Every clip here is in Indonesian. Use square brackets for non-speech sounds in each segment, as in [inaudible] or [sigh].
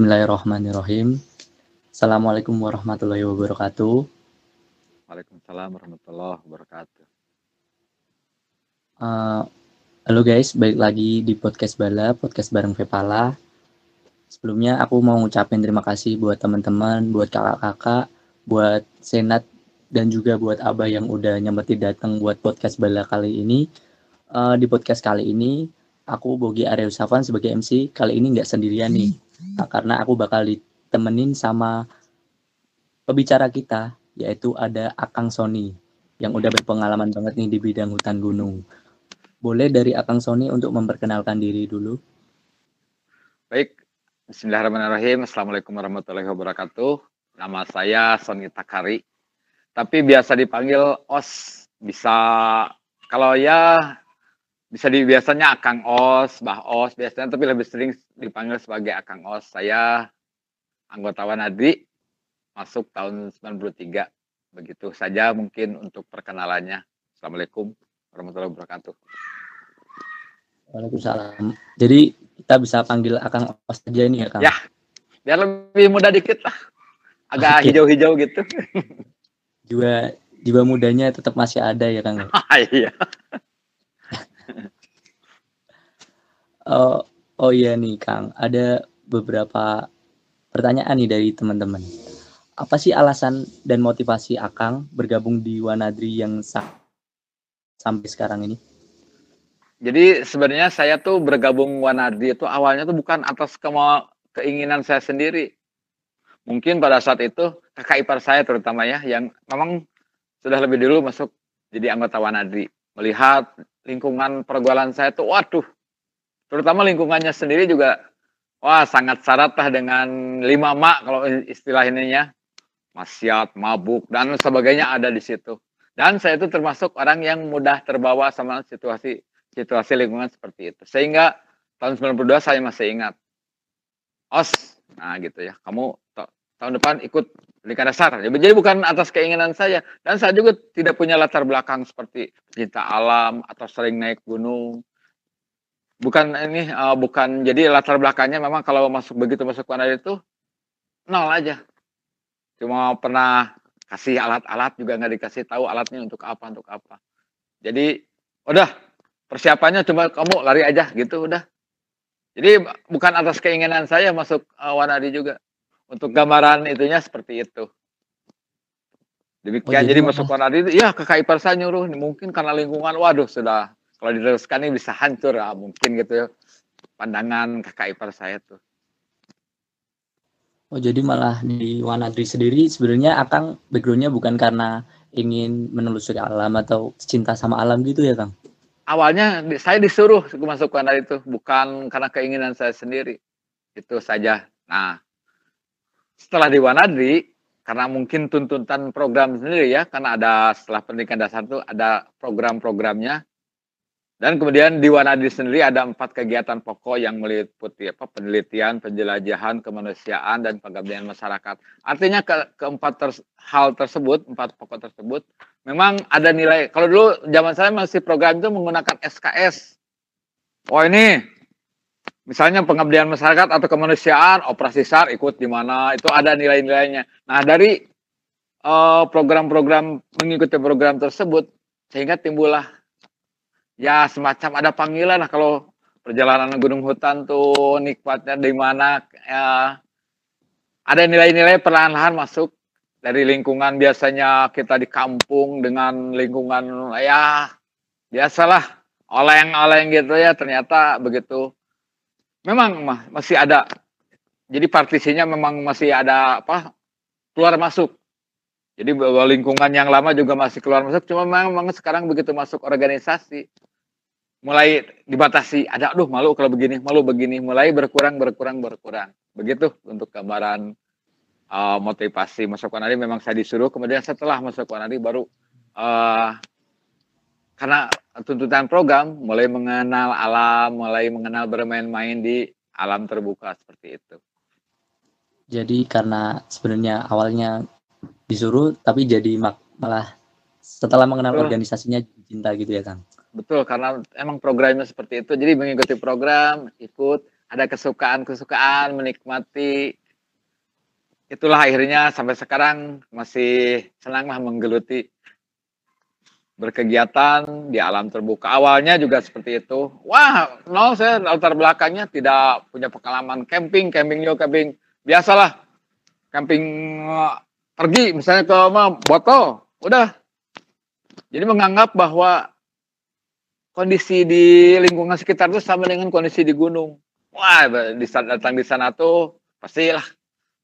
Bismillahirrahmanirrahim. Assalamualaikum warahmatullahi wabarakatuh. Waalaikumsalam warahmatullahi wabarakatuh. Uh, halo guys, balik lagi di podcast Bala, podcast bareng Vepala. Sebelumnya aku mau ngucapin terima kasih buat teman-teman, buat kakak-kakak, buat Senat, dan juga buat Abah yang udah nyempetin datang buat podcast Bala kali ini. Uh, di podcast kali ini, aku Bogi Arya Usafan sebagai MC. Kali ini nggak sendirian nih, nah, karena aku bakal ditemenin sama pembicara kita, yaitu ada Akang Sony, yang udah berpengalaman banget nih di bidang hutan gunung. Boleh dari Akang Sony untuk memperkenalkan diri dulu? Baik, Bismillahirrahmanirrahim. Assalamualaikum warahmatullahi wabarakatuh. Nama saya Sony Takari. Tapi biasa dipanggil Os. Bisa kalau ya bisa di biasanya Akang Os, Bah Os biasanya tapi lebih sering dipanggil sebagai Akang Os. Saya anggota Wanadri masuk tahun 93. Begitu saja mungkin untuk perkenalannya. Assalamualaikum warahmatullahi wabarakatuh. Waalaikumsalam. Jadi kita bisa panggil Akang Os aja ini ya Kang? Ya, biar lebih mudah dikit lah. Agak hijau-hijau gitu. Jiwa jiwa mudanya tetap masih ada ya Kang? [laughs] Iya. Oh, oh iya nih Kang, ada beberapa pertanyaan nih dari teman-teman. Apa sih alasan dan motivasi Akang bergabung di Wanadri yang sampai sekarang ini? Jadi sebenarnya saya tuh bergabung Wanadri itu awalnya tuh bukan atas kemau keinginan saya sendiri. Mungkin pada saat itu kakak ipar saya terutama ya yang memang sudah lebih dulu masuk jadi anggota Wanadri. Melihat lingkungan pergaulan saya tuh waduh. Terutama lingkungannya sendiri juga wah sangat syarat lah dengan lima mak kalau istilah ininya. Maksiat, mabuk dan sebagainya ada di situ. Dan saya itu termasuk orang yang mudah terbawa sama situasi situasi lingkungan seperti itu. Sehingga tahun 92 saya masih ingat. Os, nah gitu ya. Kamu tahun depan ikut pendidikan dasar. Jadi bukan atas keinginan saya. Dan saya juga tidak punya latar belakang seperti cinta alam atau sering naik gunung. Bukan ini, uh, bukan jadi latar belakangnya memang kalau masuk begitu masuk Wanada itu nol aja. Cuma pernah kasih alat-alat juga nggak dikasih tahu alatnya untuk apa untuk apa. Jadi udah persiapannya cuma kamu lari aja gitu udah jadi bukan atas keinginan saya masuk uh, Wanadi juga untuk gambaran itunya seperti itu. Demikian oh, jadi, masuk Wanadi itu ya kakak ipar saya nyuruh mungkin karena lingkungan waduh sudah kalau diteruskan ini bisa hancur ya mungkin gitu ya pandangan kakak ipar saya tuh. Oh jadi malah di Wanadri sendiri sebenarnya Akang backgroundnya bukan karena ingin menelusuri alam atau cinta sama alam gitu ya Kang? awalnya saya disuruh masuk kanal itu bukan karena keinginan saya sendiri. Itu saja. Nah setelah di Wanadri karena mungkin tuntutan program sendiri ya karena ada setelah pendidikan dasar itu ada program-programnya dan kemudian di Wanadri sendiri ada empat kegiatan pokok yang meliputi apa penelitian, penjelajahan kemanusiaan dan pengabdian masyarakat. Artinya ke, keempat ter, hal tersebut, empat pokok tersebut memang ada nilai. Kalau dulu zaman saya masih program itu menggunakan SKS. Oh ini misalnya pengabdian masyarakat atau kemanusiaan, operasi SAR ikut di mana, itu ada nilai-nilainya. Nah, dari eh, program-program uh, mengikuti program tersebut sehingga timbullah ya semacam ada panggilan lah kalau perjalanan gunung hutan tuh nikmatnya di mana ya, ada nilai-nilai perlahan-lahan masuk dari lingkungan biasanya kita di kampung dengan lingkungan ya biasalah oleng-oleng gitu ya ternyata begitu memang masih ada. Jadi partisinya memang masih ada apa keluar masuk. Jadi bahwa lingkungan yang lama juga masih keluar masuk. Cuma memang, sekarang begitu masuk organisasi mulai dibatasi. Ada aduh malu kalau begini malu begini. Mulai berkurang berkurang berkurang. Begitu untuk gambaran uh, motivasi masuk Wanadi memang saya disuruh kemudian setelah masuk Wanadi baru uh, karena tuntutan program mulai mengenal alam mulai mengenal bermain-main di alam terbuka seperti itu jadi karena sebenarnya awalnya disuruh tapi jadi malah setelah mengenal Betul. organisasinya cinta gitu ya Kang Betul, karena emang programnya seperti itu. Jadi mengikuti program, ikut. ada kesukaan-kesukaan, menikmati. Itulah akhirnya sampai sekarang masih senang lah menggeluti berkegiatan di alam terbuka. Awalnya juga seperti itu. Wah, no, saya latar belakangnya tidak punya pengalaman camping, camping juga camping biasalah. Camping eh, pergi misalnya ke botol, udah. Jadi menganggap bahwa kondisi di lingkungan sekitar itu sama dengan kondisi di gunung. Wah, di saat datang di sana tuh pastilah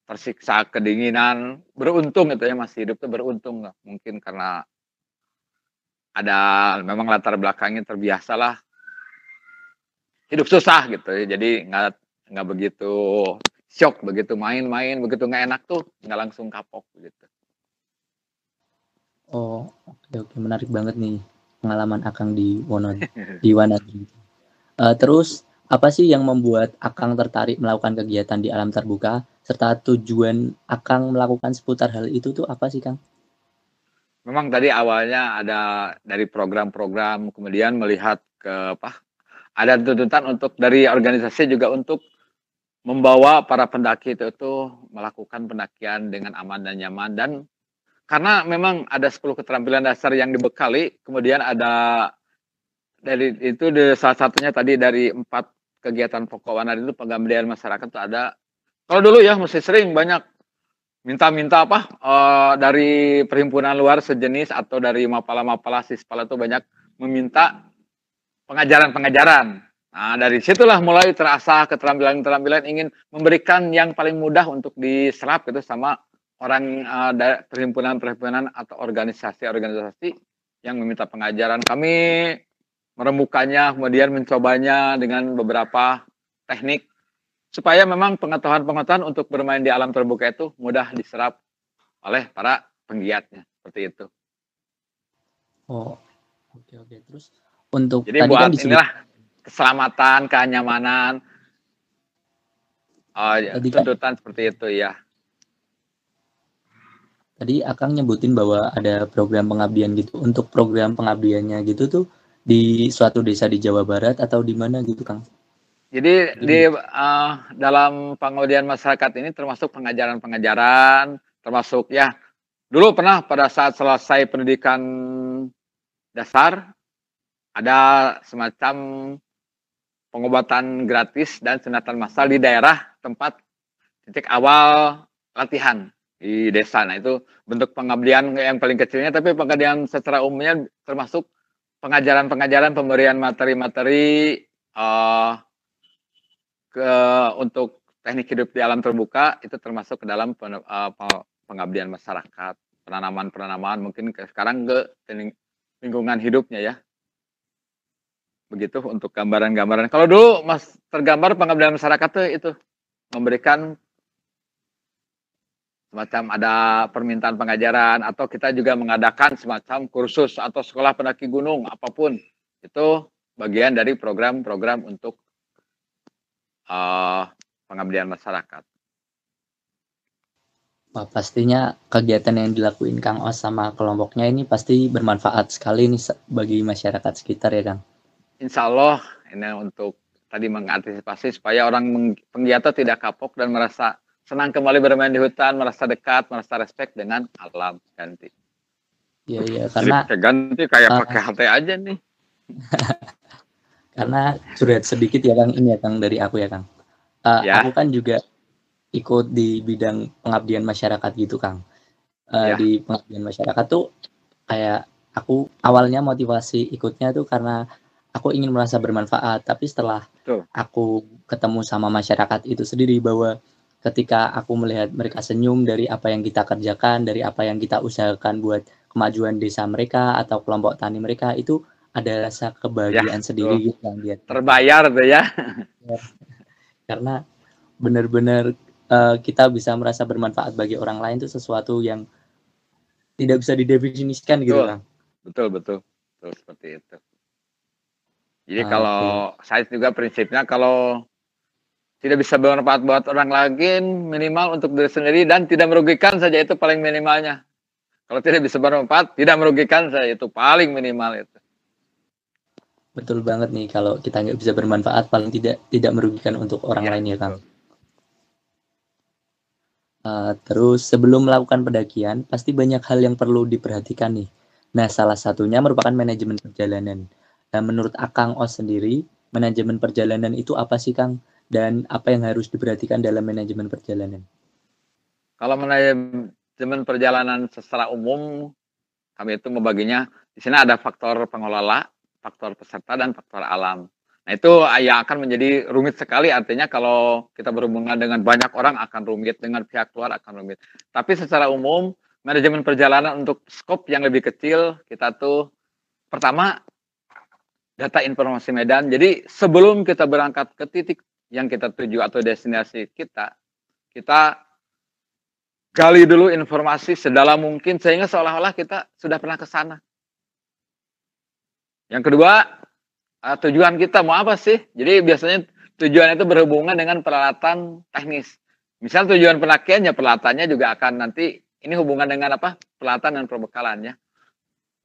tersiksa kedinginan. Beruntung itu ya masih hidup tuh beruntung lah. Mungkin karena ada memang latar belakangnya terbiasa lah hidup susah gitu ya. Jadi nggak nggak begitu shock begitu main-main begitu nggak enak tuh nggak langsung kapok gitu. Oh, oke oke menarik banget nih pengalaman Akang di Wonon [laughs] di Wanadri. Uh, terus apa sih yang membuat Akang tertarik melakukan kegiatan di alam terbuka serta tujuan Akang melakukan seputar hal itu tuh apa sih Kang? Memang tadi awalnya ada dari program-program kemudian melihat ke apa? Ada tuntutan untuk dari organisasi juga untuk membawa para pendaki itu, itu melakukan pendakian dengan aman dan nyaman dan karena memang ada 10 keterampilan dasar yang dibekali, kemudian ada dari itu de, salah satunya tadi dari empat kegiatan pokok warna itu pengabdian masyarakat itu ada. Kalau dulu ya masih sering banyak minta-minta apa uh, dari perhimpunan luar sejenis atau dari mapala-mapala sispala itu banyak meminta pengajaran-pengajaran. Nah, dari situlah mulai terasa keterampilan-keterampilan ingin memberikan yang paling mudah untuk diserap gitu sama orang uh, perhimpunan-perhimpunan atau organisasi-organisasi yang meminta pengajaran. Kami meremukannya, kemudian mencobanya dengan beberapa teknik supaya memang pengetahuan-pengetahuan untuk bermain di alam terbuka itu mudah diserap oleh para penggiatnya seperti itu. Oh, oke oke. Terus untuk jadi tadi buat kan inilah keselamatan, kenyamanan, uh, tuntutan kan, seperti itu ya. Tadi Akang nyebutin bahwa ada program pengabdian gitu. Untuk program pengabdiannya gitu tuh di suatu desa di Jawa Barat atau di mana gitu, Kang? Jadi, Jadi di uh, dalam pengabdian masyarakat ini termasuk pengajaran-pengajaran, termasuk ya dulu pernah pada saat selesai pendidikan dasar ada semacam pengobatan gratis dan sunatan massal di daerah tempat titik awal latihan di desa. Nah itu bentuk pengabdian yang paling kecilnya, tapi pengabdian secara umumnya termasuk pengajaran-pengajaran pemberian materi-materi uh, ke untuk teknik hidup di alam terbuka itu termasuk ke dalam uh, pengabdian masyarakat, penanaman-penanaman mungkin ke, sekarang ke lingkungan hidupnya ya. Begitu untuk gambaran-gambaran. Kalau dulu Mas tergambar pengabdian masyarakat itu, itu memberikan semacam ada permintaan pengajaran atau kita juga mengadakan semacam kursus atau sekolah pendaki gunung apa pun itu bagian dari program-program untuk uh, pengabdian masyarakat. Wah, pastinya kegiatan yang dilakuin Kang Os sama kelompoknya ini pasti bermanfaat sekali nih bagi masyarakat sekitar ya Kang. Insya Allah ini untuk tadi mengantisipasi supaya orang penggiat tidak kapok dan merasa senang kembali bermain di hutan, merasa dekat, merasa respect dengan alam ganti. Iya iya karena ganti kayak uh, pakai HT aja nih. [laughs] karena sudah sedikit ya Kang ini ya Kang dari aku ya Kang. Uh, ya. Aku kan juga ikut di bidang pengabdian masyarakat gitu Kang. Uh, ya. Di pengabdian masyarakat tuh kayak aku awalnya motivasi ikutnya tuh karena aku ingin merasa bermanfaat. Tapi setelah tuh. aku ketemu sama masyarakat itu sendiri bahwa ketika aku melihat mereka senyum dari apa yang kita kerjakan, dari apa yang kita usahakan buat kemajuan desa mereka atau kelompok tani mereka itu ada rasa kebahagiaan ya, sendiri gitu yang dia terbayar tuh ya. ya. Karena benar-benar uh, kita bisa merasa bermanfaat bagi orang lain itu sesuatu yang tidak bisa didefinisikan gitu kan. Betul, betul. Betul seperti itu. Jadi ah, kalau okay. saya juga prinsipnya kalau tidak bisa bermanfaat buat orang lain minimal untuk diri sendiri dan tidak merugikan saja itu paling minimalnya kalau tidak bisa bermanfaat tidak merugikan saja itu paling minimal itu Betul banget nih kalau kita nggak bisa bermanfaat paling tidak tidak merugikan untuk orang ya, lain ya Kang. Uh, terus sebelum melakukan pendakian pasti banyak hal yang perlu diperhatikan nih. Nah salah satunya merupakan manajemen perjalanan. Nah menurut Akang Os sendiri manajemen perjalanan itu apa sih Kang? Dan apa yang harus diperhatikan dalam manajemen perjalanan? Kalau manajemen perjalanan secara umum kami itu membaginya di sini ada faktor pengelola, faktor peserta dan faktor alam. Nah itu yang akan menjadi rumit sekali artinya kalau kita berhubungan dengan banyak orang akan rumit, dengan pihak luar akan rumit. Tapi secara umum manajemen perjalanan untuk skop yang lebih kecil kita tuh pertama data informasi medan. Jadi sebelum kita berangkat ke titik yang kita tuju atau destinasi kita, kita gali dulu informasi sedalam mungkin sehingga seolah-olah kita sudah pernah ke sana. Yang kedua, uh, tujuan kita mau apa sih? Jadi biasanya tujuan itu berhubungan dengan peralatan teknis. Misal tujuan pendakian ya peralatannya juga akan nanti ini hubungan dengan apa? Peralatan dan perbekalannya.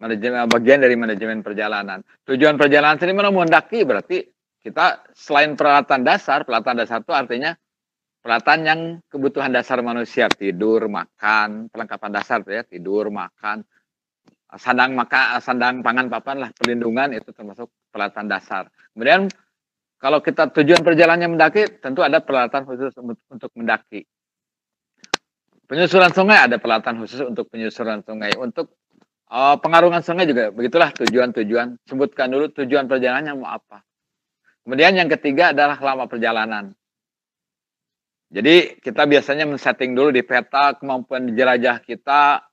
Manajemen bagian dari manajemen perjalanan. Tujuan perjalanan sendiri mana mendaki berarti kita selain peralatan dasar, peralatan dasar itu artinya peralatan yang kebutuhan dasar manusia tidur makan perlengkapan dasar ya tidur makan sandang maka sandang pangan papan lah perlindungan itu termasuk peralatan dasar. Kemudian kalau kita tujuan perjalanannya mendaki tentu ada peralatan khusus untuk mendaki. Penyusuran sungai ada peralatan khusus untuk penyusuran sungai. Untuk uh, pengarungan sungai juga begitulah tujuan-tujuan. Sebutkan dulu tujuan perjalanannya mau apa. Kemudian yang ketiga adalah lama perjalanan. Jadi kita biasanya men-setting dulu di peta kemampuan jelajah kita.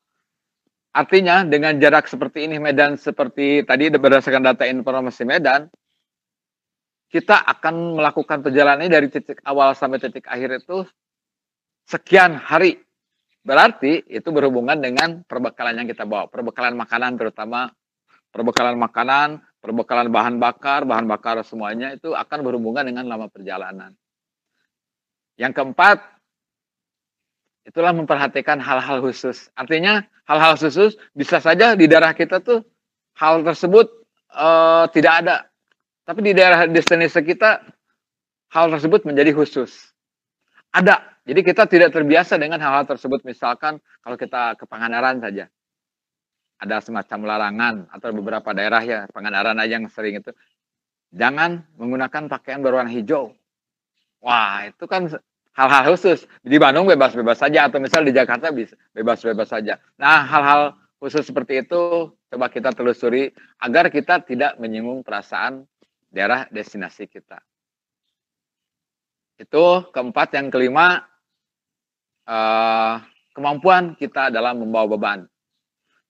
Artinya dengan jarak seperti ini Medan seperti tadi berdasarkan data informasi Medan, kita akan melakukan perjalanan dari titik awal sampai titik akhir itu sekian hari. Berarti itu berhubungan dengan perbekalan yang kita bawa, perbekalan makanan terutama perbekalan makanan, perbekalan bahan bakar, bahan bakar semuanya itu akan berhubungan dengan lama perjalanan. Yang keempat, itulah memperhatikan hal-hal khusus. Artinya hal-hal khusus bisa saja di daerah kita tuh hal tersebut uh, tidak ada. Tapi di daerah destinasi kita hal tersebut menjadi khusus. Ada. Jadi kita tidak terbiasa dengan hal-hal tersebut. Misalkan kalau kita ke Pangandaran saja. Ada semacam larangan atau beberapa daerah ya Pangandaran aja yang sering itu. Jangan menggunakan pakaian berwarna hijau. Wah, itu kan hal-hal khusus. Di Bandung bebas-bebas saja atau misal di Jakarta bisa bebas-bebas saja. Nah, hal-hal khusus seperti itu coba kita telusuri agar kita tidak menyinggung perasaan daerah destinasi kita. Itu keempat, yang kelima eh, kemampuan kita dalam membawa beban.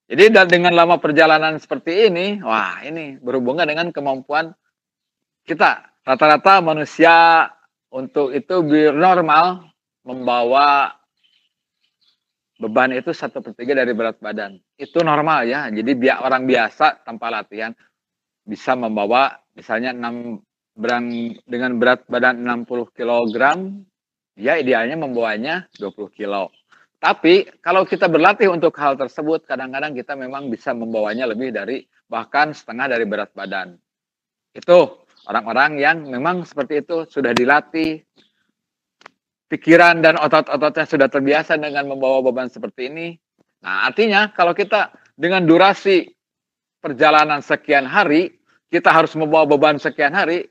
Jadi dengan lama perjalanan seperti ini, wah ini berhubungan dengan kemampuan kita. Rata-rata manusia untuk itu biar normal membawa beban itu satu per tiga dari berat badan. Itu normal ya. Jadi biar orang biasa tanpa latihan bisa membawa misalnya 6 berang dengan berat badan 60 kg, ya idealnya membawanya 20 kg. Tapi kalau kita berlatih untuk hal tersebut, kadang-kadang kita memang bisa membawanya lebih dari bahkan setengah dari berat badan. Itu Orang-orang yang memang seperti itu sudah dilatih, pikiran dan otot-ototnya sudah terbiasa dengan membawa beban seperti ini. Nah, artinya kalau kita dengan durasi perjalanan sekian hari, kita harus membawa beban sekian hari,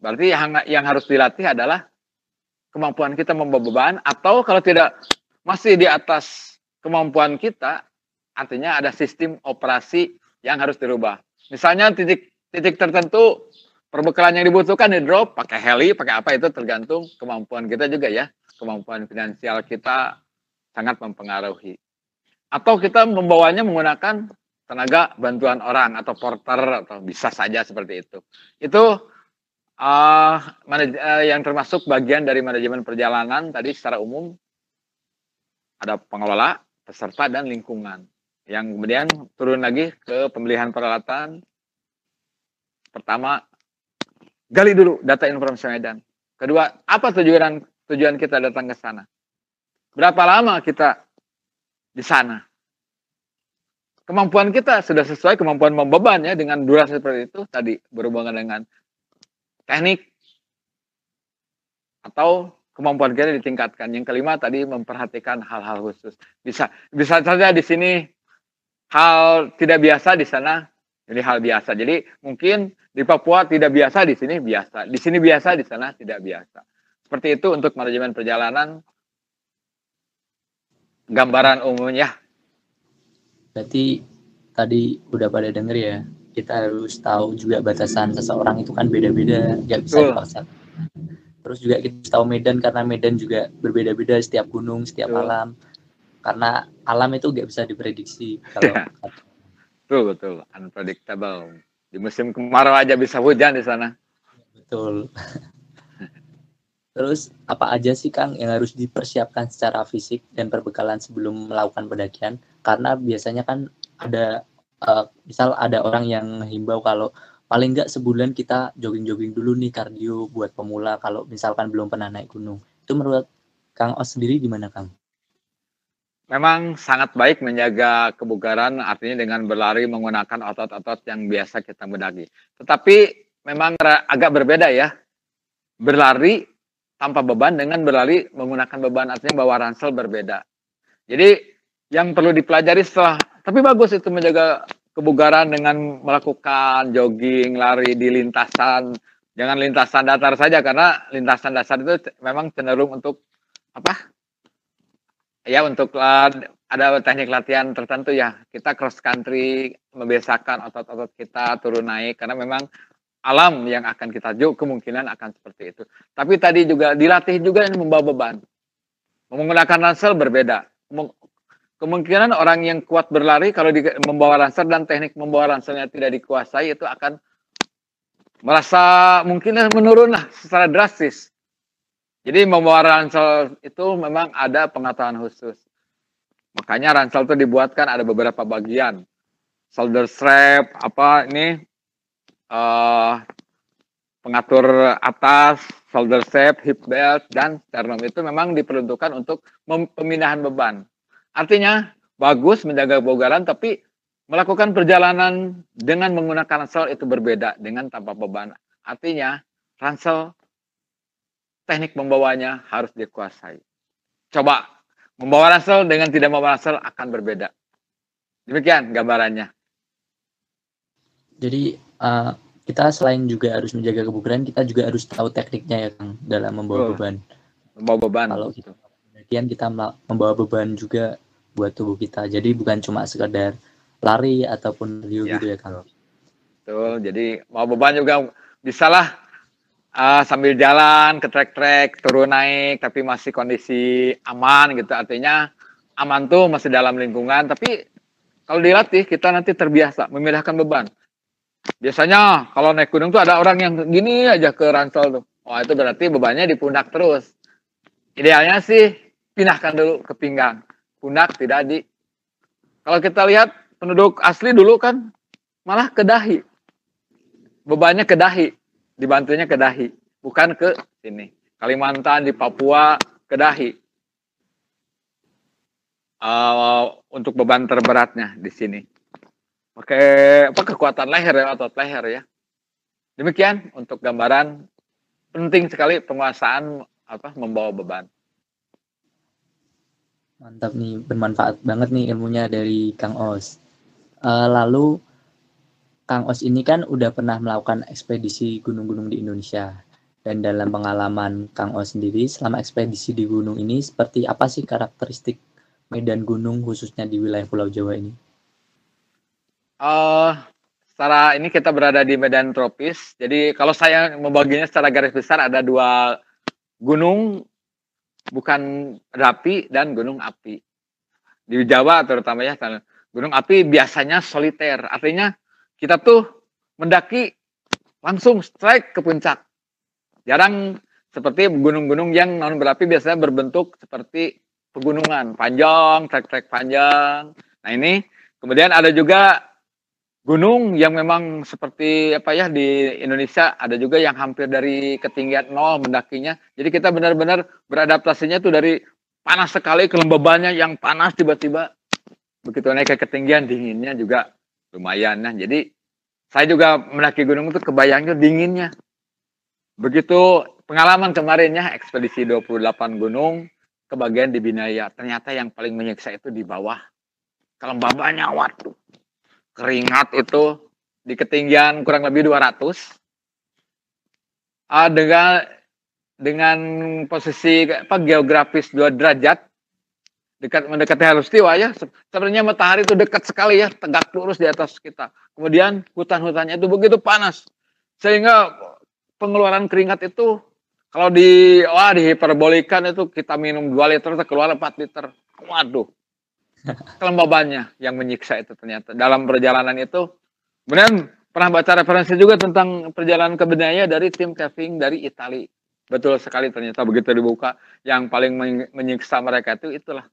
berarti yang, yang harus dilatih adalah kemampuan kita membawa beban, atau kalau tidak masih di atas kemampuan kita, artinya ada sistem operasi yang harus dirubah. Misalnya titik titik tertentu perbekalan yang dibutuhkan di drop pakai heli pakai apa itu tergantung kemampuan kita juga ya. Kemampuan finansial kita sangat mempengaruhi. Atau kita membawanya menggunakan tenaga bantuan orang atau porter atau bisa saja seperti itu. Itu uh, uh, yang termasuk bagian dari manajemen perjalanan tadi secara umum. Ada pengelola peserta dan lingkungan. Yang kemudian turun lagi ke pembelian peralatan Pertama, gali dulu data informasi Medan. Kedua, apa tujuan tujuan kita datang ke sana? Berapa lama kita di sana? kemampuan kita sudah sesuai kemampuan membeban ya dengan durasi seperti itu tadi berhubungan dengan teknik atau kemampuan kita ditingkatkan. Yang kelima tadi memperhatikan hal-hal khusus. Bisa bisa saja di sini hal tidak biasa di sana jadi hal biasa. Jadi mungkin di Papua tidak biasa, di sini biasa. Di sini biasa, di sana tidak biasa. Seperti itu untuk manajemen perjalanan gambaran umumnya. Berarti tadi udah pada denger ya, kita harus tahu juga batasan seseorang itu kan beda-beda, nggak bisa dipaksa. Terus juga kita tahu medan karena medan juga berbeda-beda setiap gunung, setiap Betul. alam. Karena alam itu nggak bisa diprediksi [laughs] kalau Betul, betul. Unpredictable. Di musim kemarau aja bisa hujan di sana. Betul. Terus apa aja sih Kang yang harus dipersiapkan secara fisik dan perbekalan sebelum melakukan pendakian? Karena biasanya kan ada uh, misal ada orang yang himbau kalau paling nggak sebulan kita jogging-jogging dulu nih kardio buat pemula kalau misalkan belum pernah naik gunung. Itu menurut Kang Os sendiri gimana Kang? Memang sangat baik menjaga kebugaran artinya dengan berlari menggunakan otot-otot yang biasa kita mendaki. Tetapi memang agak berbeda ya. Berlari tanpa beban dengan berlari menggunakan beban artinya bawa ransel berbeda. Jadi yang perlu dipelajari setelah tapi bagus itu menjaga kebugaran dengan melakukan jogging, lari di lintasan, jangan lintasan datar saja karena lintasan dasar itu memang cenderung untuk apa? Ya untuk ada teknik latihan tertentu ya kita cross country membiasakan otot-otot kita turun naik karena memang alam yang akan kita juk kemungkinan akan seperti itu. Tapi tadi juga dilatih juga yang membawa beban. Menggunakan ransel berbeda. Kemungkinan orang yang kuat berlari kalau di, membawa ransel dan teknik membawa ranselnya tidak dikuasai itu akan merasa mungkin menurun secara drastis. Jadi membawa ransel itu memang ada pengetahuan khusus. Makanya ransel itu dibuatkan ada beberapa bagian. Shoulder strap, apa ini uh, pengatur atas, shoulder strap, hip belt, dan sternum itu memang diperuntukkan untuk pemindahan beban. Artinya bagus menjaga kebugaran, tapi melakukan perjalanan dengan menggunakan ransel itu berbeda dengan tanpa beban. Artinya ransel teknik membawanya harus dikuasai. Coba membawa ransel dengan tidak membawa ransel akan berbeda. Demikian gambarannya. Jadi uh, kita selain juga harus menjaga kebugaran, kita juga harus tahu tekniknya ya Kang dalam membawa oh, beban. Membawa beban. Kalau kita kemudian kita membawa beban juga buat tubuh kita. Jadi bukan cuma sekedar lari ataupun rio ya. gitu ya Kang. Betul. Jadi mau beban juga bisalah uh, sambil jalan ke trek-trek turun naik tapi masih kondisi aman gitu. Artinya aman tuh masih dalam lingkungan tapi kalau dilatih kita nanti terbiasa memindahkan beban. Biasanya kalau naik gunung tuh ada orang yang gini aja ke ransel tuh. Oh itu berarti bebannya di pundak terus. Idealnya sih pindahkan dulu ke pinggang. Pundak tidak di. Kalau kita lihat penduduk asli dulu kan malah ke dahi. Bebannya ke dahi dibantunya ke Dahi, bukan ke sini. Kalimantan di Papua ke Dahi. Uh, untuk beban terberatnya di sini. Pakai apa kekuatan leher ya otot leher ya. Demikian untuk gambaran penting sekali penguasaan apa membawa beban. Mantap nih, bermanfaat banget nih ilmunya dari Kang Os. Uh, lalu Kang Os ini kan udah pernah melakukan ekspedisi gunung-gunung di Indonesia. Dan dalam pengalaman Kang Os sendiri, selama ekspedisi di gunung ini, seperti apa sih karakteristik medan gunung khususnya di wilayah Pulau Jawa ini? Uh, secara ini kita berada di medan tropis. Jadi kalau saya membaginya secara garis besar ada dua gunung, bukan api dan gunung api. Di Jawa terutama ya, gunung api biasanya soliter. Artinya kita tuh mendaki langsung strike ke puncak. Jarang seperti gunung-gunung yang non berapi biasanya berbentuk seperti pegunungan panjang, trek-trek panjang. Nah ini kemudian ada juga gunung yang memang seperti apa ya di Indonesia ada juga yang hampir dari ketinggian nol mendakinya. Jadi kita benar-benar beradaptasinya tuh dari panas sekali kelembabannya yang panas tiba-tiba begitu naik ke ketinggian dinginnya juga lumayan nah. Jadi saya juga mendaki gunung itu kebayangnya dinginnya. Begitu pengalaman kemarin ya ekspedisi 28 gunung ke bagian di Binaya. Ternyata yang paling menyiksa itu di bawah. Kelembabannya waduh. Keringat itu di ketinggian kurang lebih 200 uh, ah, dengan dengan posisi apa geografis dua derajat dekat mendekati halustiwa ya. Sebenarnya matahari itu dekat sekali ya. Tegak lurus di atas kita. Kemudian hutan-hutannya itu begitu panas. Sehingga pengeluaran keringat itu kalau di wah dihiperbolikan itu kita minum 2 liter keluar 4 liter. Waduh. [laughs] Kelembabannya yang menyiksa itu ternyata. Dalam perjalanan itu kemudian pernah baca referensi juga tentang perjalanan ke Benaya dari tim caving dari Italia betul sekali ternyata begitu dibuka. Yang paling menyiksa mereka itu itulah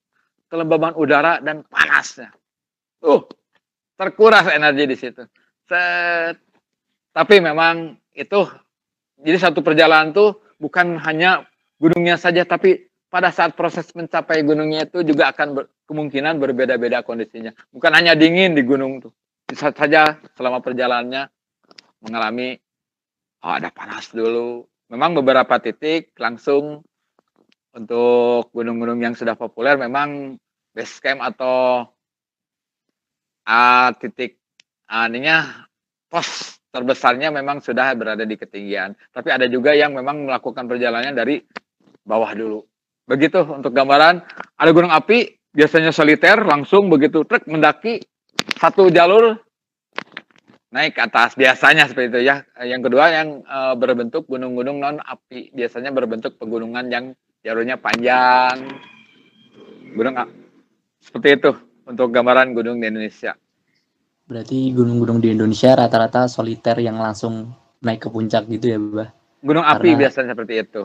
kelembaban udara dan panasnya. Uh, terkuras energi di situ. Set. Tapi memang itu jadi satu perjalanan tuh bukan hanya gunungnya saja tapi pada saat proses mencapai gunungnya itu juga akan ber, kemungkinan berbeda-beda kondisinya. Bukan hanya dingin di gunung tuh. Bisa saja selama perjalanannya mengalami oh, ada panas dulu. Memang beberapa titik langsung untuk gunung-gunung yang sudah populer memang base camp atau uh, titik aninya pos terbesarnya memang sudah berada di ketinggian. Tapi ada juga yang memang melakukan perjalanan dari bawah dulu. Begitu untuk gambaran, ada gunung api biasanya soliter langsung begitu truk mendaki satu jalur naik ke atas biasanya seperti itu ya. Yang kedua yang e, berbentuk gunung-gunung non api biasanya berbentuk pegunungan yang jalurnya panjang. Gunung seperti itu untuk gambaran gunung di Indonesia. Berarti gunung-gunung di Indonesia rata-rata soliter yang langsung naik ke puncak gitu ya, Bah? Gunung karena, api biasanya seperti itu.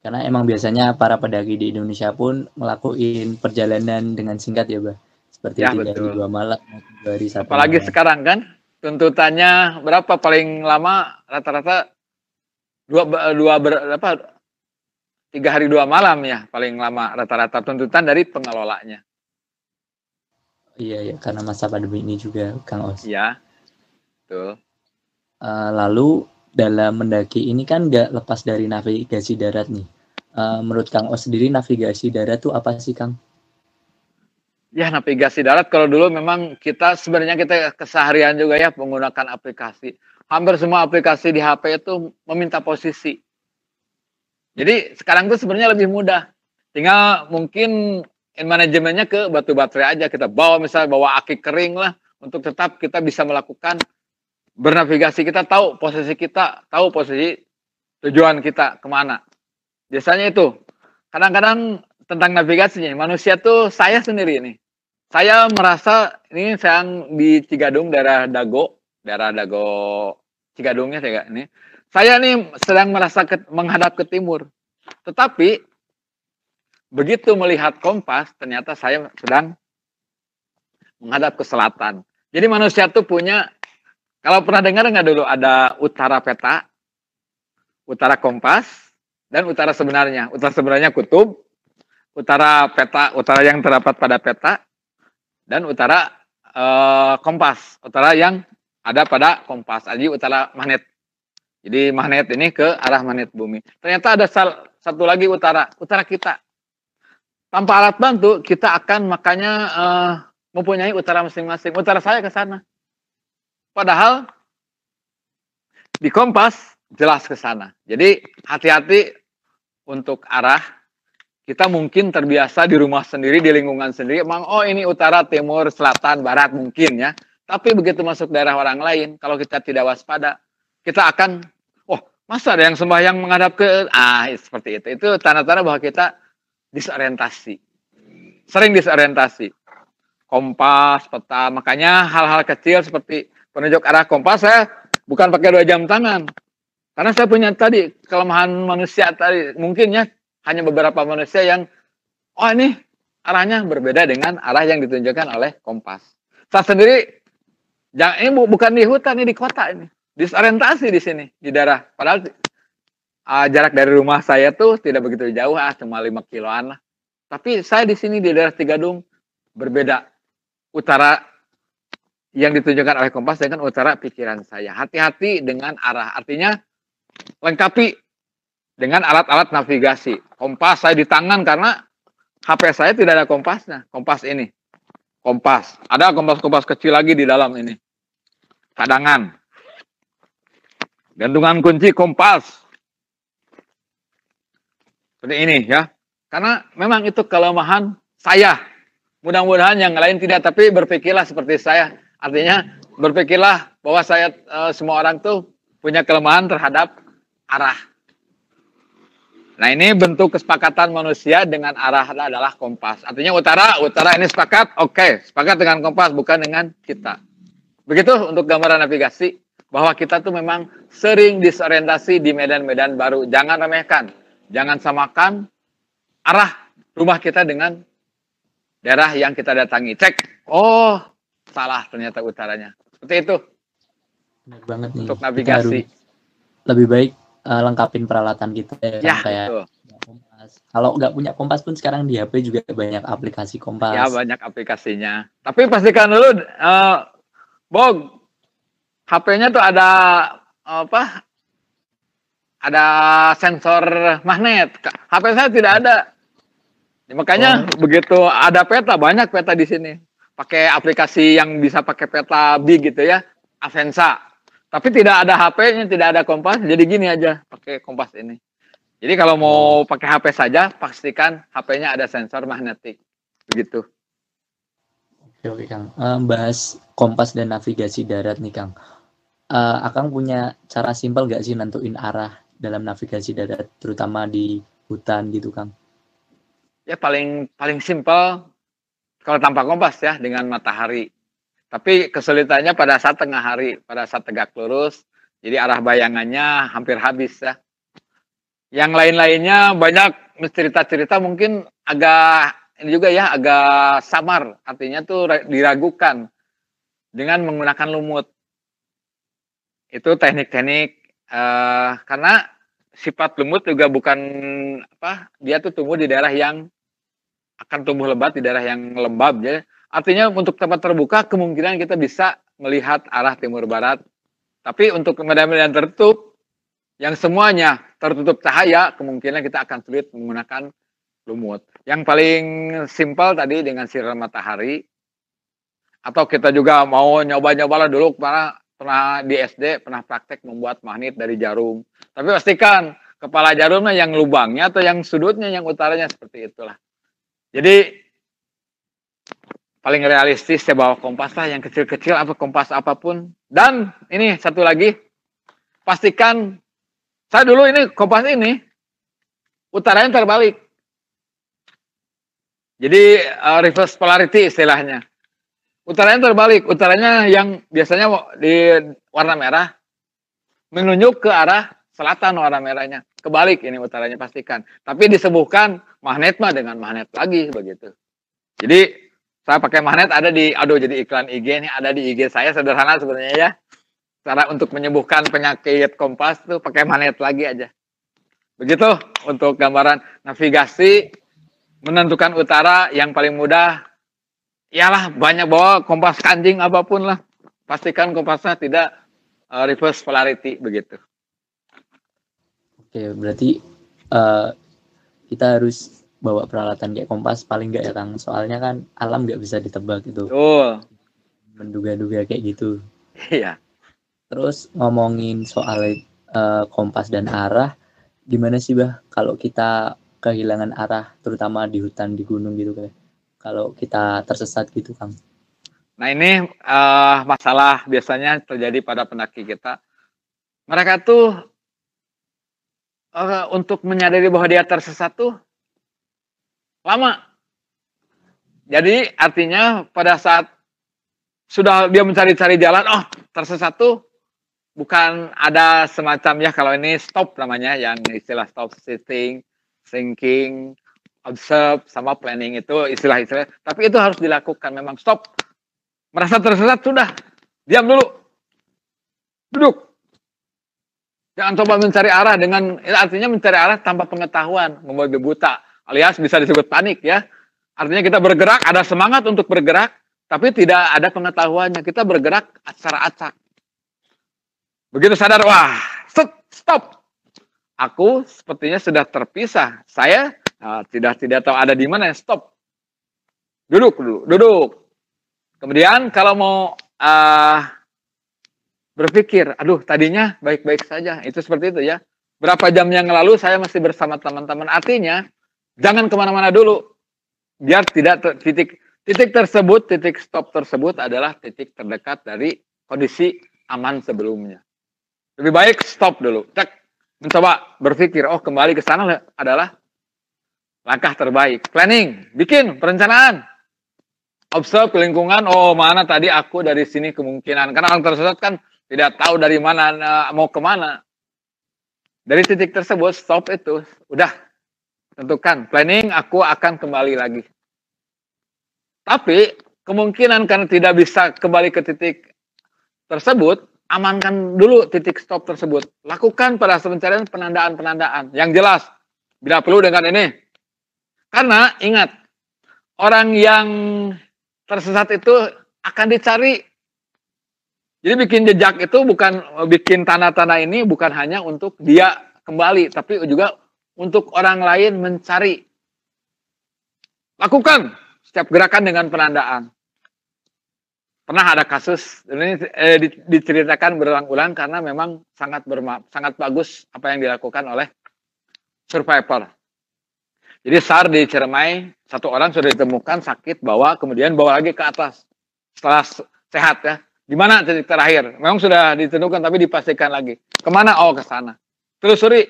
Karena emang biasanya para pendaki di Indonesia pun melakukan perjalanan dengan singkat ya, Bah. Seperti ya, tiga hari dua malam, dua hari satu Apalagi malam. sekarang kan tuntutannya berapa paling lama rata-rata dua dua berapa tiga hari dua malam ya paling lama rata-rata tuntutan dari pengelolanya. Iya ya karena masa pandemi ini juga Kang Os. Iya, betul. Uh, lalu dalam mendaki ini kan nggak lepas dari navigasi darat nih. Uh, menurut Kang Os sendiri navigasi darat tuh apa sih Kang? Ya navigasi darat kalau dulu memang kita sebenarnya kita keseharian juga ya menggunakan aplikasi. Hampir semua aplikasi di HP itu meminta posisi. Jadi sekarang tuh sebenarnya lebih mudah. Tinggal mungkin in manajemennya ke batu baterai aja. Kita bawa misalnya bawa aki kering lah untuk tetap kita bisa melakukan bernavigasi. Kita tahu posisi kita, tahu posisi tujuan kita ke mana. Biasanya itu. Kadang-kadang tentang navigasinya, manusia tuh saya sendiri nih saya merasa ini saya di Cigadung daerah Dago, daerah Dago Cigadungnya saya ini. Saya nih sedang merasa ke, menghadap ke timur. Tetapi begitu melihat kompas ternyata saya sedang menghadap ke selatan. Jadi manusia tuh punya kalau pernah dengar nggak dulu ada utara peta, utara kompas, dan utara sebenarnya. Utara sebenarnya kutub, utara peta, utara yang terdapat pada peta, dan utara uh, kompas, utara yang ada pada kompas, jadi utara magnet. Jadi magnet ini ke arah magnet bumi. Ternyata ada sal, satu lagi utara, utara kita. Tanpa alat bantu, kita akan makanya uh, mempunyai utara masing-masing. Utara saya ke sana. Padahal di kompas jelas ke sana. Jadi hati-hati untuk arah kita mungkin terbiasa di rumah sendiri, di lingkungan sendiri, emang oh ini utara, timur, selatan, barat mungkin ya. Tapi begitu masuk daerah orang lain, kalau kita tidak waspada, kita akan, oh masa ada yang sembahyang menghadap ke, ah seperti itu. Itu tanda-tanda bahwa kita disorientasi. Sering disorientasi. Kompas, peta, makanya hal-hal kecil seperti penunjuk arah kompas saya bukan pakai dua jam tangan. Karena saya punya tadi kelemahan manusia tadi, mungkin ya hanya beberapa manusia yang oh ini arahnya berbeda dengan arah yang ditunjukkan oleh kompas. Saya sendiri jangan ini bukan di hutan ini di kota ini. Disorientasi di sini di daerah. Padahal uh, jarak dari rumah saya tuh tidak begitu jauh ah cuma lima kiloan lah. Tapi saya di sini di daerah Tigadung berbeda utara yang ditunjukkan oleh kompas dengan utara pikiran saya. Hati-hati dengan arah. Artinya lengkapi dengan alat-alat navigasi. Kompas saya di tangan karena HP saya tidak ada kompasnya. Kompas ini. Kompas. Ada kompas-kompas kecil lagi di dalam ini. Cadangan. Gantungan kunci kompas. Seperti ini ya. Karena memang itu kelemahan saya. Mudah-mudahan yang lain tidak, tapi berpikirlah seperti saya. Artinya berpikirlah bahwa saya e, semua orang tuh punya kelemahan terhadap arah. Nah ini bentuk kesepakatan manusia dengan arah adalah kompas. Artinya utara, utara ini sepakat, oke, okay, sepakat dengan kompas, bukan dengan kita. Begitu untuk gambaran navigasi, bahwa kita tuh memang sering disorientasi di medan-medan baru. Jangan remehkan, jangan samakan arah rumah kita dengan daerah yang kita datangi. Cek, oh salah ternyata utaranya. Seperti itu. Benar banget nih. Untuk navigasi. Lebih baik uh, lengkapin peralatan kita ya, ya kayak kompas. Kalau nggak punya kompas pun sekarang di HP juga banyak aplikasi kompas. Ya banyak aplikasinya. Tapi pastikan dulu, uh, Bog, HP-nya tuh ada apa? Ada sensor magnet. HP saya tidak ada. Ya, makanya oh. begitu ada peta banyak peta di sini. Pakai aplikasi yang bisa pakai peta big gitu ya, Avenza tapi tidak ada HP-nya, tidak ada kompas, jadi gini aja pakai kompas ini. Jadi kalau mau oh. pakai HP saja, pastikan HP-nya ada sensor magnetik. Begitu. Oke, Kang. Um, bahas kompas dan navigasi darat nih Kang. Uh, Akang punya cara simpel gak sih nentuin arah dalam navigasi darat, terutama di hutan gitu Kang? Ya paling paling simpel kalau tanpa kompas ya dengan matahari tapi kesulitannya pada saat tengah hari, pada saat tegak lurus, jadi arah bayangannya hampir habis ya. Yang lain-lainnya banyak cerita-cerita mungkin agak ini juga ya agak samar, artinya tuh diragukan dengan menggunakan lumut. Itu teknik-teknik uh, karena sifat lumut juga bukan apa, dia tuh tumbuh di daerah yang akan tumbuh lebat di daerah yang lembab ya Artinya untuk tempat terbuka kemungkinan kita bisa melihat arah timur barat. Tapi untuk medan-medan tertutup yang semuanya tertutup cahaya, kemungkinan kita akan sulit menggunakan lumut. Yang paling simpel tadi dengan sinar matahari. Atau kita juga mau nyoba-nyoba dulu pernah pernah di SD pernah praktek membuat magnet dari jarum. Tapi pastikan kepala jarumnya yang lubangnya atau yang sudutnya yang utaranya seperti itulah. Jadi paling realistis saya bawa kompas lah yang kecil-kecil apa kompas apa pun dan ini satu lagi pastikan saya dulu ini kompas ini utaranya terbalik jadi uh, reverse polarity istilahnya. Utaranya terbalik. Utaranya yang biasanya di warna merah menunjuk ke arah selatan warna merahnya. Kebalik ini utaranya pastikan. Tapi disembuhkan magnet mah dengan magnet lagi begitu. Jadi saya pakai magnet ada di, aduh jadi iklan IG ini ada di IG saya sederhana sebenarnya ya. Cara untuk menyembuhkan penyakit kompas tuh pakai magnet lagi aja. Begitu untuk gambaran navigasi menentukan utara yang paling mudah. Iyalah banyak bawa kompas kancing apa pun lah. Pastikan kompasnya tidak uh, reverse polarity begitu. Oke, berarti uh, kita harus bawa peralatan kayak kompas paling enggak ya Kang soalnya kan alam nggak bisa ditebak itu oh. menduga-duga kayak gitu iya terus ngomongin soal uh, kompas dan arah gimana sih bah kalau kita kehilangan arah terutama di hutan di gunung gitu kayak kalau kita tersesat gitu Kang. Nah ini uh, masalah biasanya terjadi pada pendaki kita. Mereka tuh uh, untuk menyadari bahwa dia tersesat tuh lama. Jadi artinya pada saat sudah dia mencari-cari jalan, oh tersesat tuh bukan ada semacam ya kalau ini stop namanya yang istilah stop sitting, thinking, observe sama planning itu istilah-istilah. Tapi itu harus dilakukan memang stop. Merasa tersesat sudah diam dulu, duduk. Jangan coba mencari arah dengan artinya mencari arah tanpa pengetahuan, membuat buta alias bisa disebut panik ya. Artinya kita bergerak, ada semangat untuk bergerak, tapi tidak ada pengetahuannya. Kita bergerak secara acak. Begitu sadar, wah, stop. Aku sepertinya sudah terpisah. Saya uh, tidak tidak tahu ada di mana. Stop. Duduk dulu, duduk. Kemudian kalau mau uh, berpikir, aduh tadinya baik-baik saja. Itu seperti itu ya. Berapa jam yang lalu saya masih bersama teman-teman. Artinya jangan ke mana-mana dulu. Biar tidak titik titik tersebut, titik stop tersebut adalah titik terdekat dari kondisi aman sebelumnya. Lebih baik stop dulu. Cek, mencoba berpikir, oh kembali ke sana adalah langkah terbaik. Planning, bikin perencanaan. Observe lingkungan, oh mana tadi aku dari sini kemungkinan. Karena orang tersesat kan tidak tahu dari mana mau ke mana. Dari titik tersebut, stop itu. Udah, tentukan. Planning, aku akan kembali lagi. Tapi, kemungkinan karena tidak bisa kembali ke titik tersebut, amankan dulu titik stop tersebut. Lakukan pada pencarian penandaan-penandaan yang jelas. Bila perlu dengan ini. Karena ingat, orang yang tersesat itu akan dicari. Jadi bikin jejak itu bukan bikin tanah-tanah ini bukan hanya untuk dia kembali, tapi juga untuk orang lain mencari. Lakukan setiap gerakan dengan penandaan pernah ada kasus ini eh, diceritakan berulang-ulang karena memang sangat berma sangat bagus apa yang dilakukan oleh survivor. Jadi SAR di Ciremai satu orang sudah ditemukan sakit bawa kemudian bawa lagi ke atas setelah sehat ya. Di mana titik terakhir? Memang sudah ditentukan tapi dipastikan lagi. Ke mana? Oh ke sana. Telusuri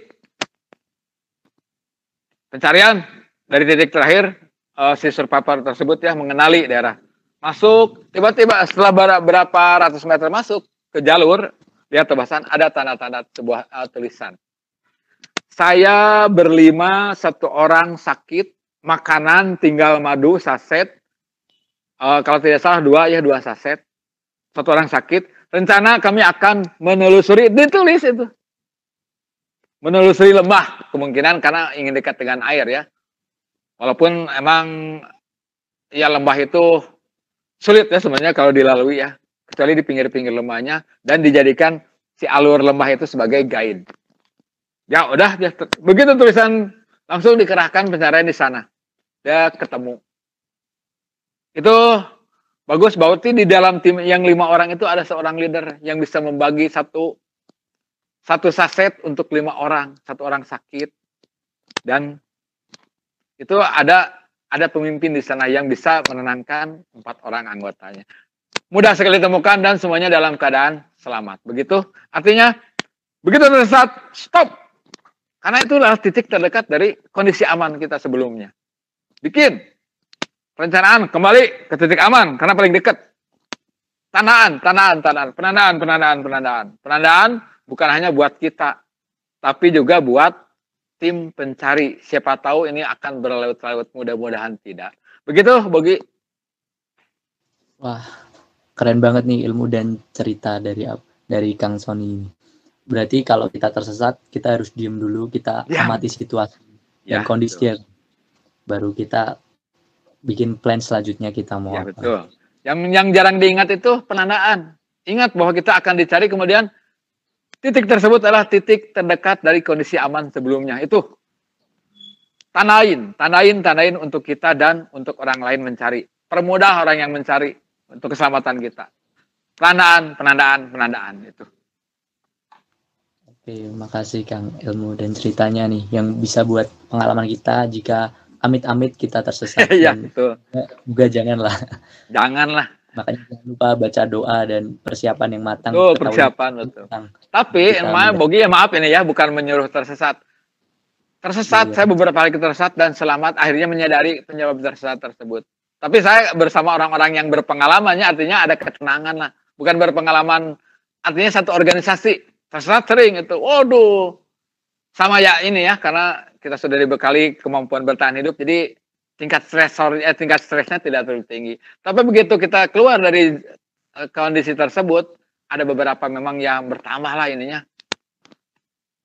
pencarian dari titik terakhir uh, si survivor tersebut ya mengenali daerah masuk. Tiba-tiba setelah berapa ratus meter masuk ke jalur lihat tebasan ada tanda-tanda sebuah uh, tulisan. Saya berlima satu orang sakit makanan tinggal madu saset. Uh, kalau tidak salah dua ya dua saset. Satu orang sakit. Rencana kami akan menelusuri ditulis itu. Menelusuri lembah kemungkinan karena ingin dekat dengan air ya. Walaupun emang ya lembah itu sulit ya sebenarnya kalau dilalui ya kecuali di pinggir-pinggir lembahnya dan dijadikan si alur lembah itu sebagai guide. Ya udah dia begitu tulisan langsung dikerahkan pencarian di sana. Dia ketemu. Itu bagus berarti di dalam tim yang lima orang itu ada seorang leader yang bisa membagi satu satu saset untuk lima orang, satu orang sakit dan itu ada ada pemimpin di sana yang bisa menenangkan empat orang anggotanya. Mudah sekali ditemukan dan semuanya dalam keadaan selamat. Begitu artinya begitu tersesat stop. Karena itulah titik terdekat dari kondisi aman kita sebelumnya. Bikin perencanaan kembali ke titik aman karena paling dekat. Tandaan, tandaan, tandaan, penandaan, penandaan, penandaan. Penandaan bukan hanya buat kita, tapi juga buat tim pencari. Siapa tahu ini akan berlaut-laut, mudah-mudahan tidak. Begitu, Bogi? Wah, keren banget nih ilmu dan cerita dari dari Kang Sony ini. Berarti kalau kita tersesat, kita harus diem dulu, kita ya. amati situasi ya, dan kondisi betul. baru kita bikin plan selanjutnya kita mau ya, apa. Betul. Yang yang jarang diingat itu penandaan. Ingat bahwa kita akan dicari kemudian Titik tersebut adalah titik terdekat dari kondisi aman sebelumnya. Itu tandain, tandain, tandain untuk kita dan untuk orang lain mencari. Permudah orang yang mencari untuk keselamatan kita. Penandaan, penandaan, penandaan itu. Oke, makasih Kang ilmu dan ceritanya nih yang bisa buat pengalaman kita jika amit-amit kita tersesat. [laughs] Iya, betul. Juga janganlah. Janganlah makanya jangan lupa baca doa dan persiapan yang matang. Oh, persiapan betul. Tapi emang Bogi ya maaf ini ya, bukan menyuruh tersesat. Tersesat, iya. saya beberapa kali tersesat dan selamat akhirnya menyadari penyebab tersesat tersebut. Tapi saya bersama orang-orang yang berpengalamannya artinya ada ketenangan lah. Bukan berpengalaman artinya satu organisasi. Tersesat sering itu. Waduh. Sama ya ini ya karena kita sudah dibekali kemampuan bertahan hidup jadi tingkat stresor eh, tingkat stresnya tidak terlalu tinggi. Tapi begitu kita keluar dari uh, kondisi tersebut, ada beberapa memang yang bertambah lah ininya.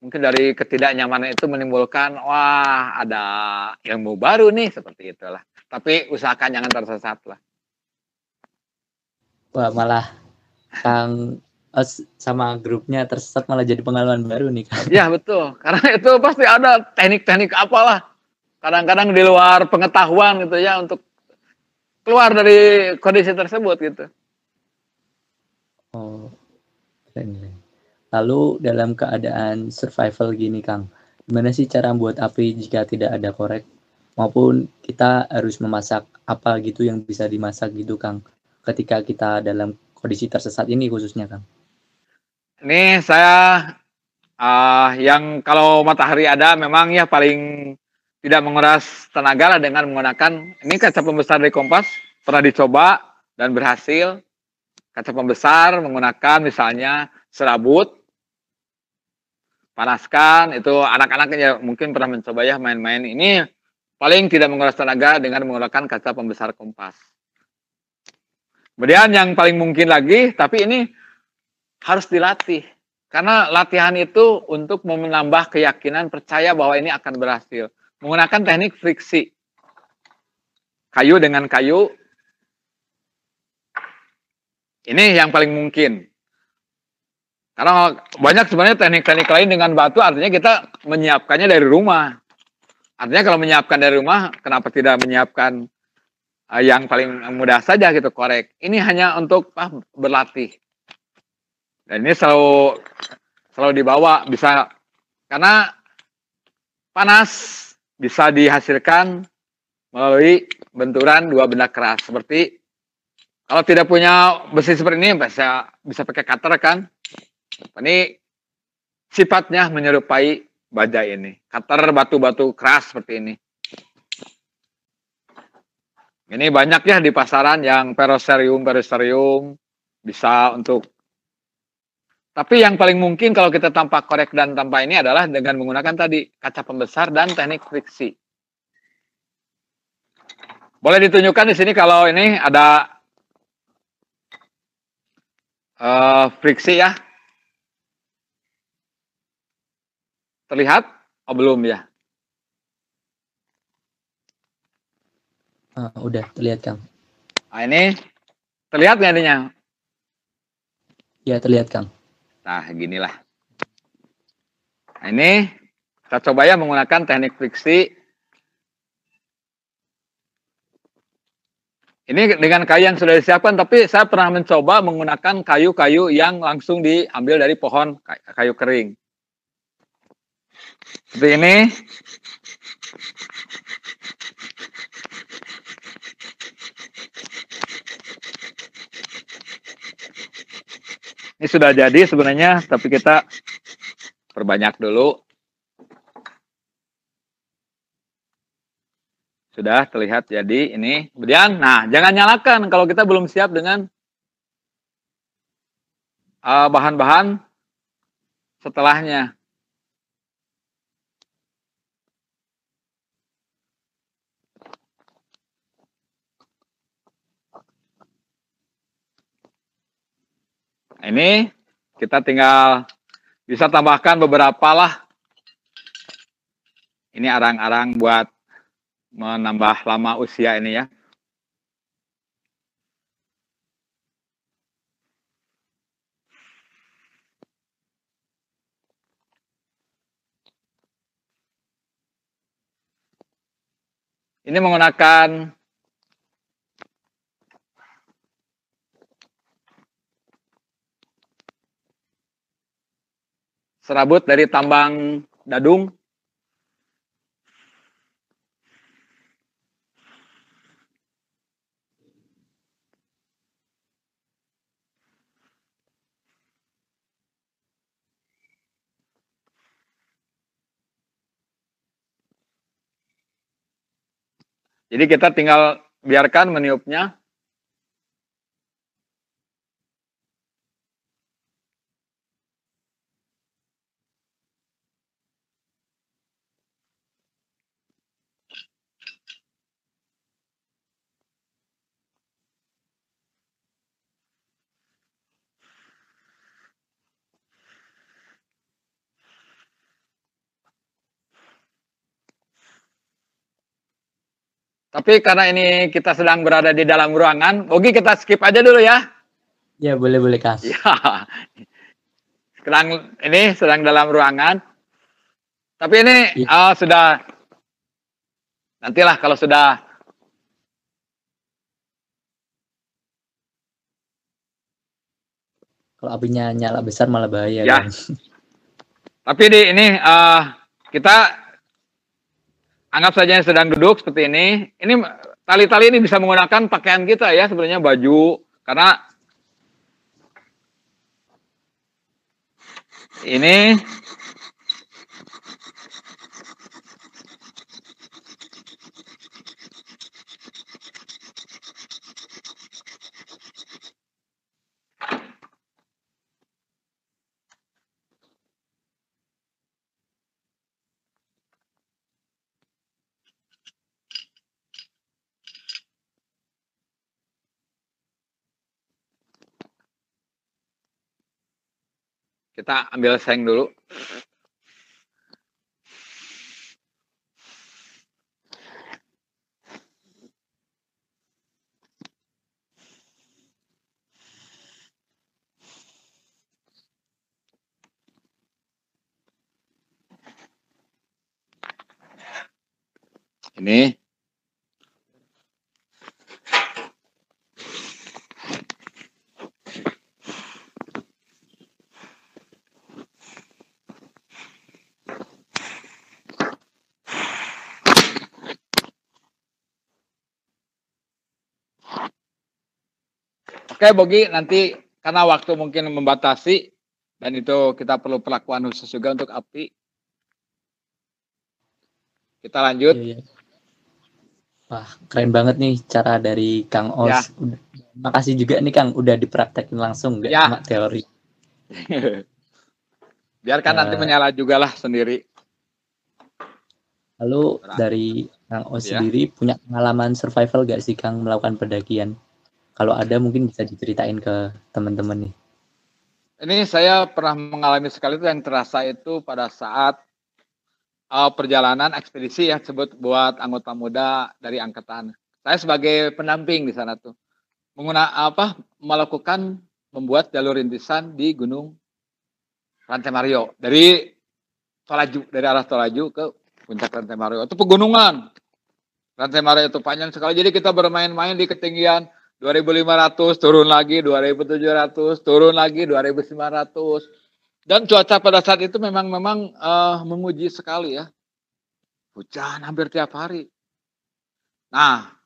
Mungkin dari ketidaknyamanan itu menimbulkan wah ada ilmu baru nih seperti itulah. Tapi usahakan jangan tersesat lah. Wah, malah Kang sama grupnya tersesat malah jadi pengalaman baru nih Kang. Ya betul, karena itu pasti ada teknik-teknik apalah. Kadang-kadang di luar pengetahuan gitu ya untuk keluar dari kondisi tersebut gitu. Oh, keren, Lalu dalam keadaan survival gini Kang, gimana sih cara buat api jika tidak ada korek? Maupun kita harus memasak apa gitu yang bisa dimasak gitu Kang, ketika kita dalam kondisi tersesat ini khususnya Kang. Ini saya uh, yang kalau matahari ada memang ya paling tidak menguras tenaga lah dengan menggunakan ini kaca pembesar dari kompas pernah dicoba dan berhasil kaca pembesar menggunakan misalnya serabut panaskan itu anak-anak ya mungkin pernah mencoba ya main-main ini paling tidak menguras tenaga dengan menggunakan kaca pembesar kompas kemudian yang paling mungkin lagi tapi ini harus dilatih. Karena latihan itu untuk menambah keyakinan percaya bahwa ini akan berhasil. Menggunakan teknik friksi. Kayu dengan kayu. Ini yang paling mungkin. Karena banyak sebenarnya teknik-teknik lain dengan batu artinya kita menyiapkannya dari rumah. Artinya kalau menyiapkan dari rumah, kenapa tidak menyiapkan eh, yang paling mudah saja gitu korek. Ini hanya untuk ah, berlatih. Dan ini selalu selalu dibawa bisa karena panas bisa dihasilkan melalui benturan dua benda keras seperti kalau tidak punya besi seperti ini bisa bisa pakai cutter kan. Ini sifatnya menyerupai baja ini. Cutter batu-batu keras seperti ini. Ini banyak ya di pasaran yang peroserium, peroserium bisa untuk tapi yang paling mungkin kalau kita tampak korek dan tanpa ini adalah dengan menggunakan tadi kaca pembesar dan teknik friksi. Boleh ditunjukkan di sini kalau ini ada uh, friksi ya. Terlihat? Oh belum ya? Uh, udah terlihat Kang. Nah ini terlihat nggak ininya? Ya terlihat Kang. Nah, ginilah. Nah, ini kita coba ya menggunakan teknik friksi. Ini dengan kayu yang sudah disiapkan, tapi saya pernah mencoba menggunakan kayu-kayu yang langsung diambil dari pohon kayu kering. Seperti ini. Ini sudah jadi sebenarnya, tapi kita perbanyak dulu. Sudah terlihat jadi ini. Kemudian, nah jangan nyalakan kalau kita belum siap dengan uh, bahan-bahan uh, setelahnya. Ini kita tinggal bisa tambahkan beberapa lah. Ini arang-arang buat menambah lama usia ini ya. Ini menggunakan serabut dari tambang Dadung. Jadi kita tinggal biarkan meniupnya Tapi karena ini kita sedang berada di dalam ruangan, Ogi kita skip aja dulu ya. Ya, boleh boleh Kang. Ya. Sedang ini sedang dalam ruangan. Tapi ini Ya. uh, sudah nantilah kalau sudah Kalau apinya nyala besar malah bahaya. Ya. Kang. [laughs] Tapi di ini eh kita anggap saja yang sedang duduk seperti ini. Ini tali-tali ini bisa menggunakan pakaian kita ya sebenarnya baju karena ini kita ambil seng dulu. Ini Oke, Bogi, nanti karena waktu mungkin membatasi dan itu kita perlu perlakuan khusus juga untuk api. Kita lanjut. Iya, iya. Wah, keren banget nih cara dari Kang Os. Ya. Udah- Makasih juga nih Kang, udah dipraktekin langsung, nggak Ya. cuma teori. [laughs] Biarkan nanti Eh. menyala juga lah sendiri. Lalu dari Kang Os Ya. sendiri punya pengalaman survival gak sih Kang melakukan pendakian? Kalau ada mungkin bisa diceritain ke teman-teman nih. Ini saya pernah mengalami sekali itu yang terasa itu pada saat uh, perjalanan ekspedisi ya sebut buat anggota muda dari angkatan. Saya sebagai pendamping di sana tuh mengguna apa melakukan membuat jalur rintisan di Gunung Rantai Mario dari Tolaju dari arah Tolaju ke puncak Rantai Mario itu pegunungan. Rantai Mario itu panjang sekali jadi kita bermain-main di ketinggian 2500 turun lagi 2700 turun lagi 2900 dan cuaca pada saat itu memang memang eh, menguji sekali ya. Hujan hampir tiap hari. Nah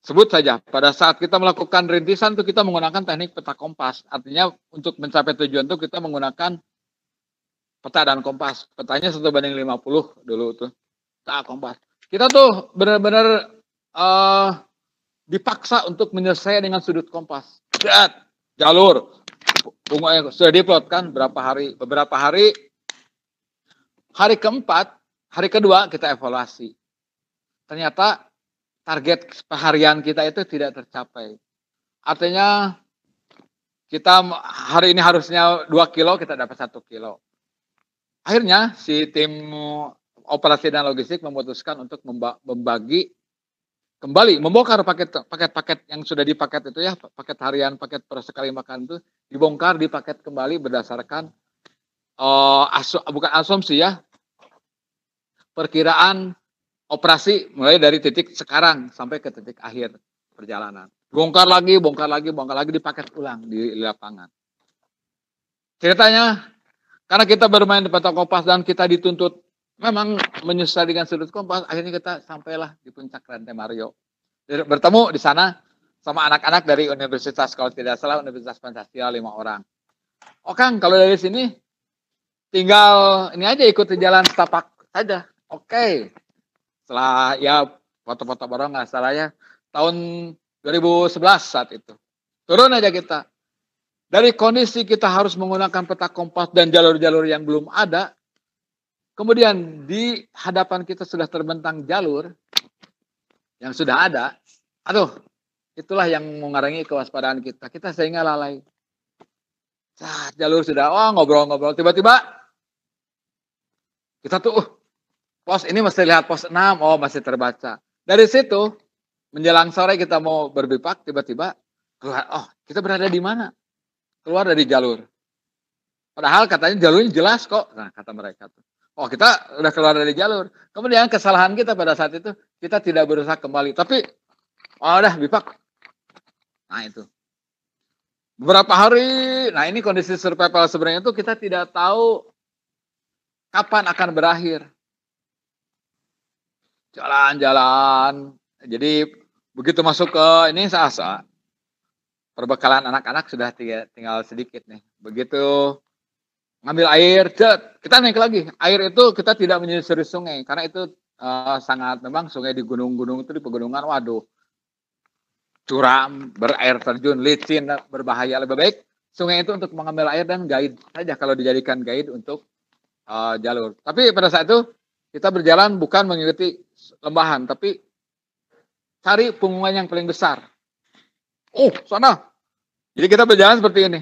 sebut saja pada saat kita melakukan rintisan itu kita menggunakan teknik peta kompas. Artinya untuk mencapai tujuan itu kita menggunakan peta dan kompas. Petanya satu banding 50 dulu tuh. Peta kompas. Kita tuh benar-benar eh dipaksa untuk menyelesaikan dengan sudut kompas. Lihat, jalur. Bunga sudah diplot kan berapa hari? Beberapa hari. Hari keempat, hari kedua kita evaluasi. Ternyata target harian kita itu tidak tercapai. Artinya kita hari ini harusnya 2 kilo, kita dapat satu kilo. Akhirnya si tim operasi dan logistik memutuskan untuk memba- membagi kembali membongkar paket paket-paket yang sudah dipaket itu ya paket harian paket per sekali makan itu dibongkar dipaket kembali berdasarkan eh, asu, bukan asumsi ya perkiraan operasi mulai dari titik sekarang sampai ke titik akhir perjalanan. Bongkar lagi bongkar lagi bongkar lagi dipaket ulang di lapangan. Ceritanya karena kita bermain di peta kompas dan kita dituntut memang menyusah dengan sudut kompas akhirnya kita sampailah di puncak rantai Mario. Bertemu di sana sama anak-anak dari universitas kalau tidak salah Universitas Pancasila lima orang. Oh Kang kalau dari sini tinggal ini aja ikuti jalan setapak saja. Oke. Setelah ya foto-foto bareng nggak salah ya tahun 2011 saat itu. Turun aja kita. Dari kondisi kita harus menggunakan peta kompas dan jalur-jalur yang belum ada Kemudian di hadapan kita sudah terbentang jalur yang sudah ada. Aduh, itulah yang mengarangi kewaspadaan kita. Kita sehingga lalai. Saat jalur sudah, wah ngobrol-ngobrol. Tiba-tiba kita tuh, uh, pos ini mesti lihat pos 6. Oh, masih terbaca. Dari situ, menjelang sore kita mau berbipak, tiba-tiba, keluar, oh kita berada di mana? keluar dari jalur. Padahal katanya jalurnya jelas kok. Nah, kata mereka tuh. Oh, kita udah keluar dari jalur. Kemudian kesalahan kita pada saat itu, kita tidak berusaha kembali. Tapi, oh udah, bipak. Nah, itu. Beberapa hari, nah ini kondisi survival sebenarnya itu kita tidak tahu kapan akan berakhir. Jalan-jalan. Jadi, begitu masuk ke ini sasa, perbekalan anak-anak sudah tinggal sedikit nih. Begitu ngambil air, cet, kita naik lagi. Air itu kita tidak menyusuri sungai karena itu uh, sangat memang sungai di gunung-gunung itu di pegunungan, waduh, curam, berair terjun, licin, berbahaya. Lebih baik sungai itu untuk mengambil air dan guide saja kalau dijadikan guide untuk uh, jalur. Tapi pada saat itu kita berjalan bukan mengikuti lembahan, tapi cari pungungan yang paling besar. Oh, sana. Jadi kita berjalan seperti ini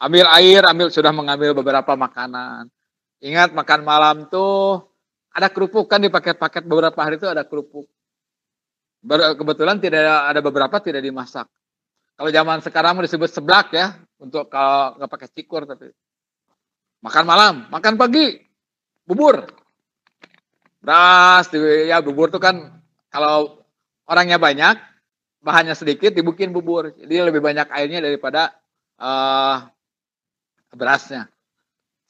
ambil air, ambil sudah mengambil beberapa makanan. Ingat makan malam tuh ada kerupuk kan di paket-paket beberapa hari itu ada kerupuk. Kebetulan tidak ada, ada beberapa tidak dimasak. Kalau zaman sekarang disebut seblak ya, untuk kalau nggak pakai cikur tapi makan malam, makan pagi, bubur, beras, ya bubur tuh kan kalau orangnya banyak, bahannya sedikit dibikin bubur, jadi lebih banyak airnya daripada uh, berasnya.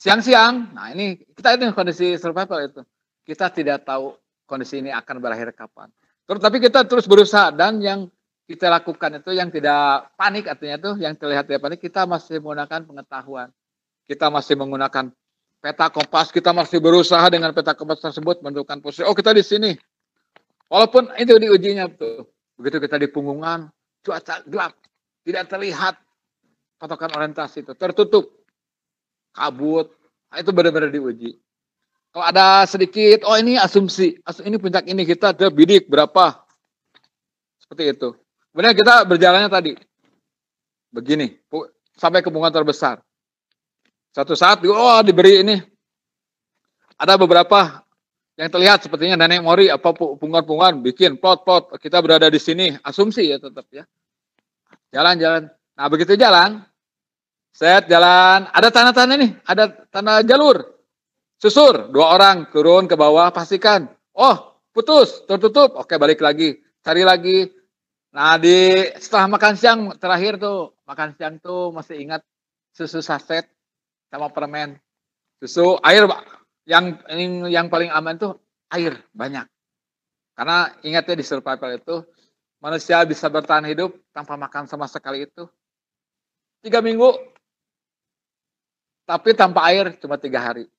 Siang-siang, nah ini kita itu kondisi survival itu. Kita tidak tahu kondisi ini akan berakhir kapan. Terus tapi kita terus berusaha dan yang kita lakukan itu yang tidak panik artinya itu yang terlihat tidak panik kita masih menggunakan pengetahuan. Kita masih menggunakan peta kompas, kita masih berusaha dengan peta kompas tersebut menentukan posisi. Oh, kita di sini. Walaupun itu diujinya tuh. Begitu kita di punggungan, cuaca gelap, tidak terlihat patokan orientasi itu tertutup kabut. Nah, itu benar-benar diuji. Kalau ada sedikit, oh ini asumsi, Asum, ini puncak ini kita ke bidik berapa? Seperti itu. Kemudian kita berjalannya tadi, begini, sampai ke bunga terbesar. Satu saat, oh diberi ini, ada beberapa yang terlihat sepertinya nenek mori apa pungan-pungan bikin pot-pot kita berada di sini asumsi ya tetap ya jalan-jalan nah begitu jalan Set jalan, ada tanda-tanda nih, ada tanda jalur. Susur, dua orang turun ke bawah, pastikan. Oh, putus, tertutup. Oke, balik lagi, cari lagi. Nah, di setelah makan siang terakhir tuh, makan siang tuh masih ingat susu saset sama permen. Susu air yang yang paling aman tuh air banyak. Karena ingatnya di survival itu manusia bisa bertahan hidup tanpa makan sama sekali itu tiga minggu tapi tanpa air cuma tiga hari.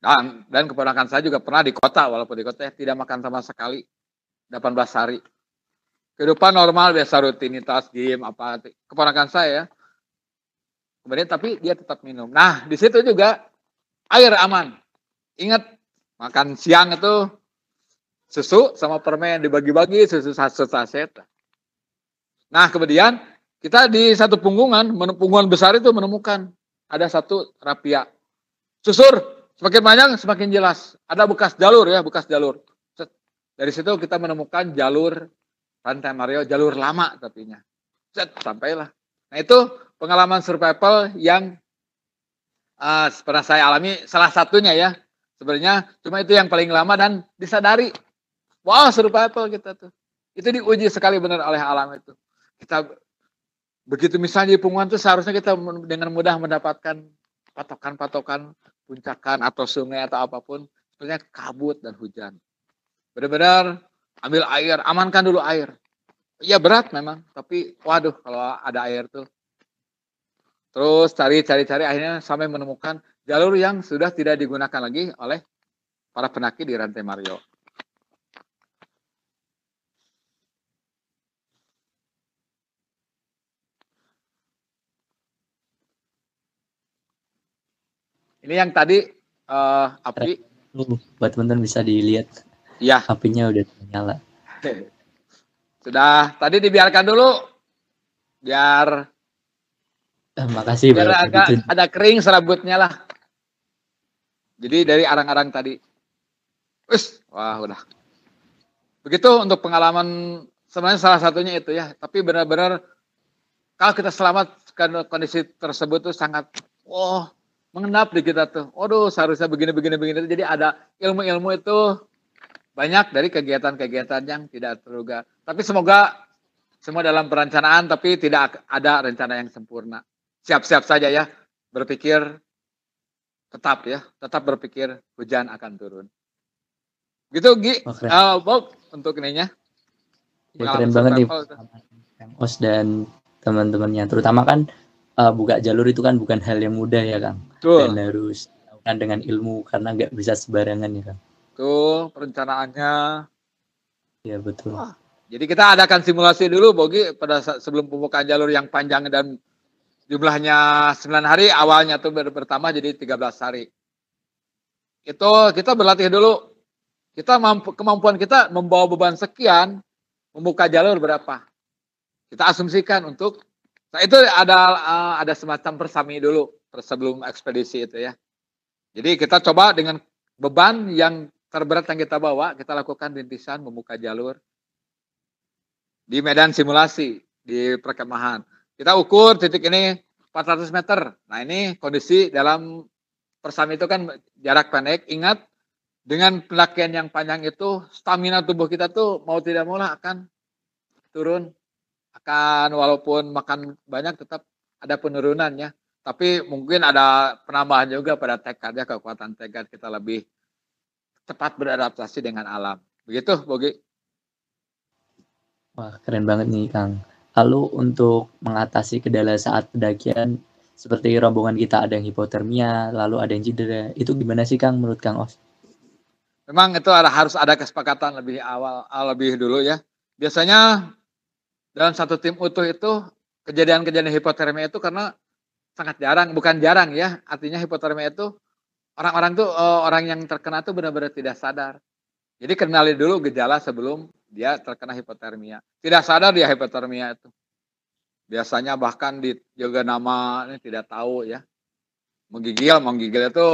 Dan, dan keponakan saya juga pernah di kota, walaupun di kota ya, tidak makan sama sekali 18 hari. Kehidupan normal biasa rutinitas game apa keponakan saya ya. Kemudian tapi dia tetap minum. Nah, di situ juga air aman. Ingat makan siang itu susu sama permen dibagi-bagi susu saset. Nah, kemudian kita di satu punggungan, punggungan besar itu menemukan ada satu rapia. Susur, semakin panjang semakin jelas. Ada bekas jalur ya, bekas jalur. Dari situ kita menemukan jalur Pantai Mario, jalur lama tapinya. Set, sampailah. Nah itu pengalaman survival yang uh, pernah saya alami salah satunya ya. Sebenarnya cuma itu yang paling lama dan disadari. Wow, survival kita tuh. Itu diuji sekali benar oleh alam itu. Kita Begitu misalnya di punggungan itu seharusnya kita dengan mudah mendapatkan patokan-patokan puncakan atau sungai atau apa pun. Sebenarnya kabut dan hujan. Benar-benar ambil air, amankan dulu air. Ya berat memang, tapi waduh kalau ada air tuh. Terus cari-cari-cari akhirnya sampai menemukan jalur yang sudah tidak digunakan lagi oleh para penaki di Rantai Mario. Ini yang tadi uh, api. Uh, buat teman-teman bisa dilihat. Ya. Apinya udah nyala. [laughs] Sudah, tadi dibiarkan dulu. Biar eh, makasih biar agak ada kering serabutnya lah. Jadi dari arang-arang tadi. Wis, wah udah. Begitu untuk pengalaman sebenarnya salah satunya itu ya. Tapi benar-benar kalau kita selamat kondisi tersebut tuh sangat oh mengendap di kita tuh. Waduh, seharusnya begini begini begini. Jadi ada ilmu-ilmu itu banyak dari kegiatan-kegiatan yang tidak terduga. Tapi semoga semua dalam perencanaan tapi tidak ada rencana yang sempurna. Siap-siap saja ya berpikir tetap ya, tetap berpikir hujan akan turun. Gitu Gi, oh, uh, Bob untuk ininya. Ya, keren banget nih Os dan teman-temannya, terutama kan uh, buka jalur itu kan bukan hal yang mudah ya Kang. Betul. Dan harus dilakukan dengan ilmu karena nggak bisa sembarangan ya Kang. Tuh perencanaannya. Ya betul. Wah. Jadi kita adakan simulasi dulu Bogi pada sebelum pembukaan jalur yang panjang dan jumlahnya 9 hari awalnya tuh pertama jadi 13 hari. Itu kita berlatih dulu. Kita mampu kemampuan kita membawa beban sekian membuka jalur berapa. Kita asumsikan untuk nah itu ada uh, ada semacam persami dulu sebelum ekspedisi itu ya. Jadi kita coba dengan beban yang terberat yang kita bawa, kita lakukan rintisan membuka jalur di medan simulasi di perkemahan. Kita ukur titik ini 400 meter. Nah ini kondisi dalam persami itu kan jarak pendek. Ingat dengan pendakian yang panjang itu stamina tubuh kita tuh mau tidak mau lah akan turun akan walaupun makan banyak tetap ada penurunannya tapi mungkin ada penambahan juga pada tekadnya kekuatan tekad kita lebih cepat beradaptasi dengan alam. Begitu Bogi? Wah keren banget nih Kang. Lalu untuk mengatasi kendala saat pendakian seperti rombongan kita ada yang hipotermia lalu ada yang cedera itu gimana sih Kang menurut Kang Os? Memang itu ada, harus ada kesepakatan lebih awal lebih dulu ya. Biasanya dalam satu tim utuh itu kejadian-kejadian hipotermia itu karena sangat jarang, bukan jarang ya. Artinya hipotermia itu orang-orang tuh uh, orang yang terkena tuh benar-benar tidak sadar. Jadi kenali dulu gejala sebelum dia terkena hipotermia. Tidak sadar dia hipotermia itu. Biasanya bahkan di juga nama ini tidak tahu ya. Menggigil, menggigil itu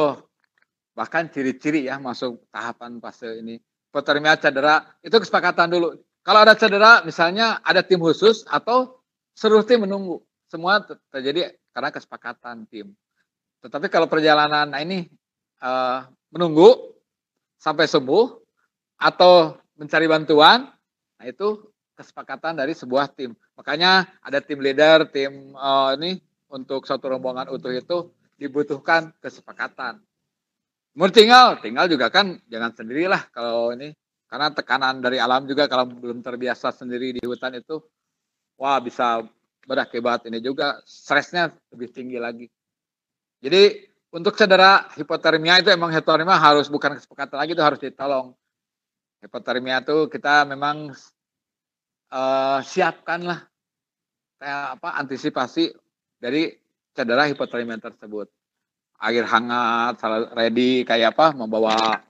bahkan ciri-ciri ya masuk tahapan fase ini. Hipotermia cedera itu kesepakatan dulu. Kalau ada cedera, misalnya ada tim khusus atau seluruh tim menunggu. Semua terjadi karena kesepakatan tim. Tetapi kalau perjalanan nah ini uh, menunggu sampai sembuh atau mencari bantuan, nah itu kesepakatan dari sebuah tim. Makanya ada tim leader, tim uh, ini untuk satu rombongan utuh itu dibutuhkan kesepakatan. Mau tinggal, tinggal juga kan jangan sendirilah kalau ini karena tekanan dari alam juga kalau belum terbiasa sendiri di hutan itu, wah bisa berakibat ini juga stresnya lebih tinggi lagi. Jadi untuk cedera hipotermia itu emang hipotermia harus bukan kesepakatan lagi itu harus ditolong. Hipotermia itu kita memang uh, siapkanlah kayak apa antisipasi dari cedera hipotermia tersebut. Air hangat, ready kayak apa membawa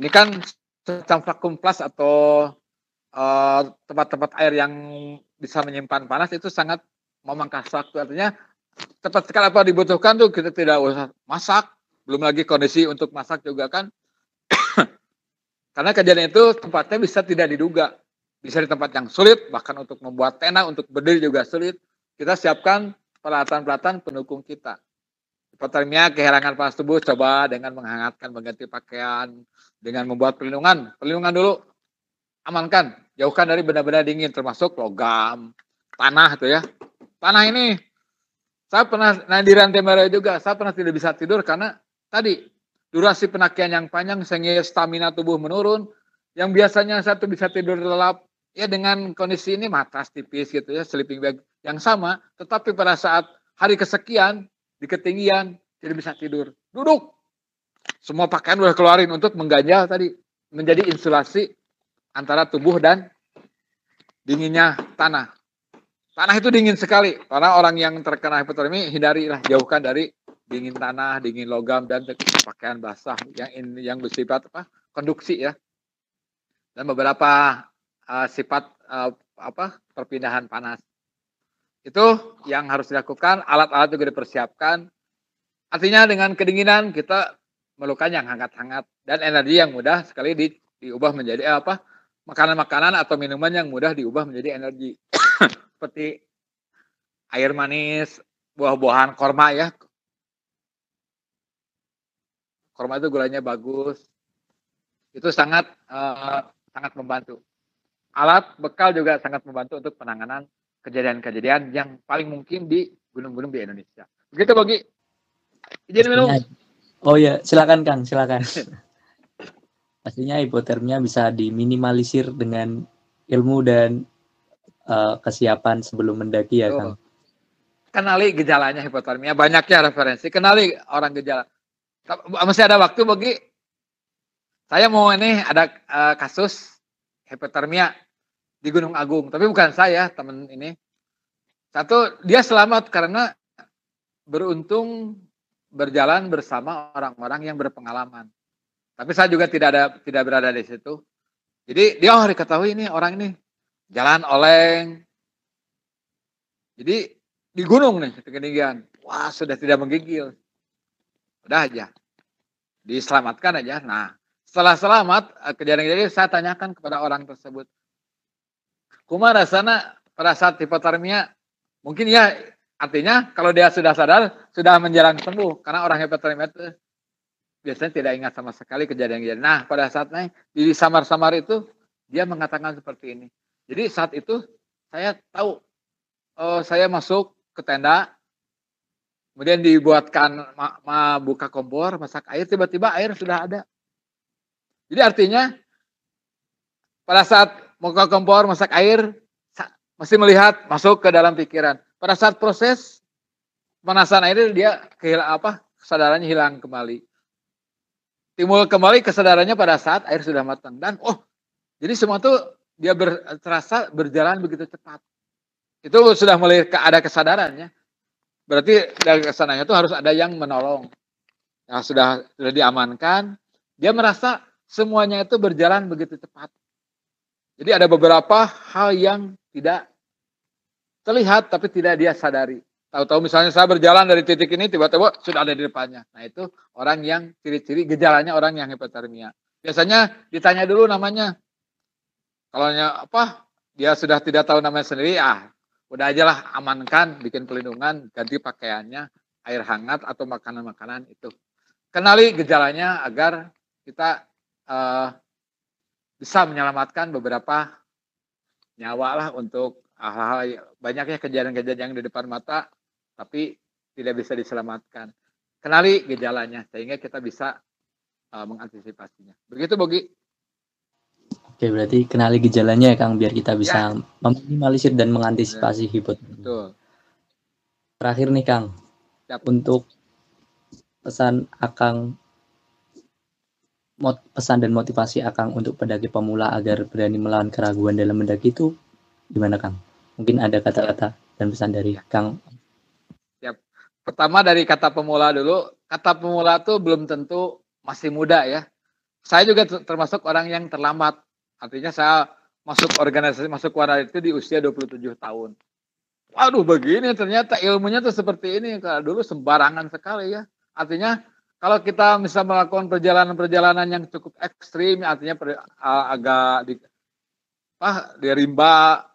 ini kan semacam vakum plus atau eh, tempat-tempat uh, air yang bisa menyimpan panas itu sangat memangkas waktu. Artinya tepat sekali apa dibutuhkan tuh kita tidak usah masak. Belum lagi kondisi untuk masak juga kan. [coughs] Karena kejadian itu tempatnya bisa tidak diduga. Bisa di tempat yang sulit bahkan untuk membuat tenda untuk berdiri juga sulit. Kita siapkan peralatan-peralatan pendukung kita. Hipotermia kehilangan panas tubuh coba dengan menghangatkan mengganti pakaian dengan membuat perlindungan. Perlindungan dulu, amankan, jauhkan dari benda-benda dingin termasuk logam, tanah itu ya. Tanah ini saya pernah nah di rantai merah juga, saya pernah tidak bisa tidur karena tadi durasi penakian yang panjang sehingga stamina tubuh menurun. Yang biasanya saya tuh bisa tidur lelap ya dengan kondisi ini matras tipis gitu ya, sleeping bag yang sama, tetapi pada saat hari kesekian di ketinggian tidak bisa tidur. Duduk, semua pakaian udah keluarin untuk mengganjal tadi menjadi insulasi antara tubuh dan dinginnya tanah. Tanah itu dingin sekali. Karena orang yang terkena hipotermi hindarilah jauhkan dari dingin tanah, dingin logam dan pakaian basah yang yang bersifat apa? konduksi ya. Dan beberapa uh, sifat uh, apa? perpindahan panas. Itu yang harus dilakukan, alat-alat juga dipersiapkan. Artinya dengan kedinginan kita melukan yang hangat-hangat dan energi yang mudah sekali di, diubah menjadi eh, apa makanan-makanan atau minuman yang mudah diubah menjadi energi [coughs] seperti air manis buah-buahan korma ya. Korma itu gulanya bagus. Itu sangat uh, sangat membantu. Alat bekal juga sangat membantu untuk penanganan kejadian-kejadian yang paling mungkin di gunung-gunung di Indonesia. Begitu bagi izin minum. Oh ya, silakan Kang, silakan. [laughs] Pastinya hipotermia bisa diminimalisir dengan ilmu dan uh, kesiapan sebelum mendaki ya, Kang. Kenali gejalanya hipotermia, banyaknya referensi. Kenali orang gejala. Masih ada waktu bagi saya mau ini ada uh, kasus hipotermia di Gunung Agung, tapi bukan saya, teman ini. Satu, dia selamat karena beruntung berjalan bersama orang-orang yang berpengalaman. Tapi saya juga tidak ada tidak berada di situ. Jadi dia oh diketahui ini orang ini jalan oleng. Jadi di gunung nih ketinggian. Wah sudah tidak menggigil. Udah aja. Diselamatkan aja. Nah setelah selamat eh, kejadian-kejadian saya tanyakan kepada orang tersebut. Kuma rasanya pada saat hipotermia mungkin ya artinya kalau dia sudah sadar sudah menjalan sembuh karena orang hipotermia itu biasanya tidak ingat sama sekali kejadian-kejadian. Nah, pada saatnya di samar-samar itu dia mengatakan seperti ini. Jadi saat itu saya tahu uh, saya masuk ke tenda, kemudian dibuatkan ma, ma buka kompor, masak air, tiba-tiba air sudah ada. Jadi artinya pada saat buka kompor, masak air, masih melihat masuk ke dalam pikiran. Pada saat proses pemanasan air dia kehilangan apa? kesadarannya hilang kembali timbul kembali kesadarannya pada saat air sudah matang. Dan oh jadi semua itu dia ber, terasa berjalan begitu cepat. Itu sudah mulai ada kesadarannya. Berarti dari ke sananya itu harus ada yang menolong. Yang sudah sudah diamankan dia merasa semuanya itu berjalan begitu cepat. Jadi ada beberapa hal yang tidak terlihat tapi tidak dia sadari Tahu-tahu misalnya saya berjalan dari titik ini tiba-tiba sudah ada di depannya. Nah itu orang yang ciri-ciri gejalanya orang yang hipotermia. Biasanya ditanya dulu namanya. Kalau apa dia sudah tidak tahu namanya sendiri, ah udah aja lah amankan, bikin pelindungan, ganti pakaiannya, air hangat atau makanan-makanan itu. Kenali gejalanya agar kita uh, bisa menyelamatkan beberapa nyawa lah untuk hal-hal banyaknya kejadian-kejadian yang di depan mata tapi tidak bisa diselamatkan. Kenali gejalanya sehingga kita bisa uh, mengantisipasinya. Begitu Bogi. Oke, berarti kenali gejalanya ya Kang biar kita bisa ya. meminimalisir dan mengantisipasi ya. hipotermia. Betul. Terakhir nih Kang. Siap. Untuk pesan Akang pesan dan motivasi Akang untuk pendaki pemula agar berani melawan keraguan dalam mendaki itu gimana Kang? Mungkin ada kata-kata dan pesan dari Kang Pertama dari kata pemula dulu, kata pemula tuh belum tentu masih muda ya. Saya juga termasuk orang yang terlambat. Artinya saya masuk organisasi, masuk wadah itu di usia 27 tahun. Waduh begini ternyata ilmunya tuh seperti ini. Kalau dulu sembarangan sekali ya. Artinya kalau kita bisa melakukan perjalanan-perjalanan yang cukup ekstrim, artinya per, uh, agak di, apa, di rimba,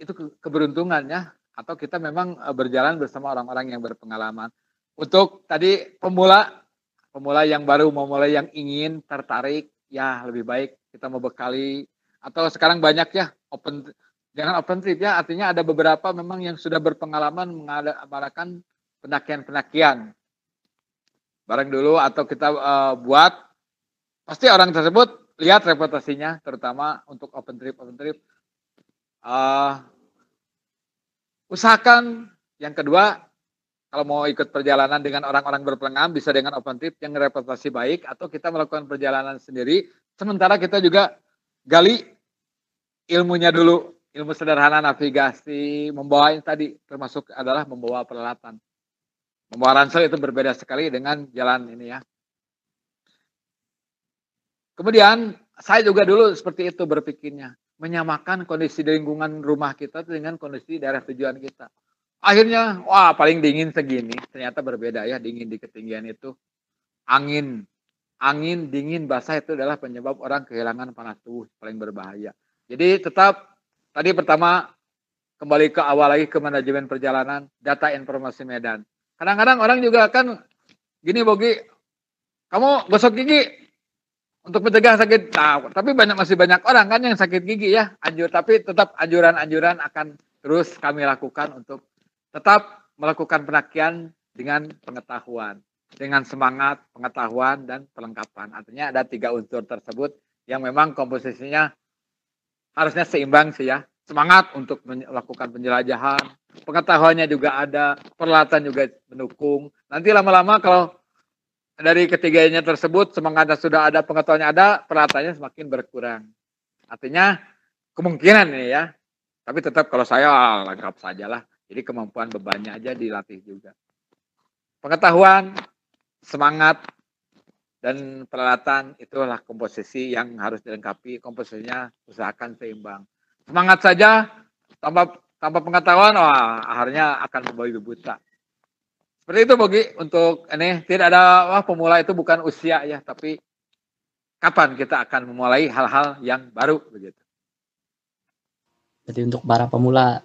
itu ke, keberuntungannya atau kita memang eh, berjalan bersama orang-orang yang berpengalaman. Untuk tadi pemula, pemula yang baru mau mulai yang ingin tertarik, ya lebih baik kita mau bekali atau sekarang banyak ya open jangan open trip ya artinya ada beberapa memang yang sudah berpengalaman mengadakan pendakian-pendakian. Bareng dulu atau kita uh, buat pasti orang tersebut lihat reputasinya terutama untuk open trip open trip. Uh, Usahakan yang kedua, kalau mau ikut perjalanan dengan orang-orang berpengalaman bisa dengan open trip yang reputasi baik atau kita melakukan perjalanan sendiri. Sementara kita juga gali ilmunya dulu, ilmu sederhana navigasi, membawa yang tadi termasuk adalah membawa peralatan. Membawa ransel itu berbeda sekali dengan jalan ini ya. Kemudian saya juga dulu seperti itu berpikirnya menyamakan kondisi di lingkungan rumah kita dengan kondisi daerah tujuan kita. Akhirnya, wah paling dingin segini. Ternyata berbeda ya, dingin di ketinggian itu. Angin, angin, dingin, basah itu adalah penyebab orang kehilangan panas tubuh paling berbahaya. Jadi tetap, tadi pertama kembali ke awal lagi ke manajemen perjalanan, data informasi medan. Kadang-kadang orang juga kan gini Bogi, kamu gosok gigi untuk mencegah sakit. Nah, tapi banyak masih banyak orang kan yang sakit gigi ya, anjur tapi tetap anjuran-anjuran akan terus kami lakukan untuk tetap melakukan penakian dengan pengetahuan, dengan semangat, pengetahuan dan perlengkapan. Artinya ada tiga unsur tersebut yang memang komposisinya harusnya seimbang sih ya semangat untuk melakukan penjelajahan, pengetahuannya juga ada, peralatan juga mendukung. Nanti lama-lama kalau dari ketiganya tersebut semangatnya sudah ada, pengetahuannya ada, peralatannya semakin berkurang. Artinya kemungkinan ini ya, tapi tetap kalau saya ah, lengkap sajalah. Jadi kemampuan bebannya aja dilatih juga. Pengetahuan, semangat, dan peralatan itulah komposisi yang harus dilengkapi. Komposisinya usahakan seimbang semangat saja tanpa tanpa pengetahuan wah akhirnya akan membawa buta. Seperti itu Bogi untuk ini tidak ada wah pemula itu bukan usia ya tapi kapan kita akan memulai hal-hal yang baru begitu. Jadi untuk para pemula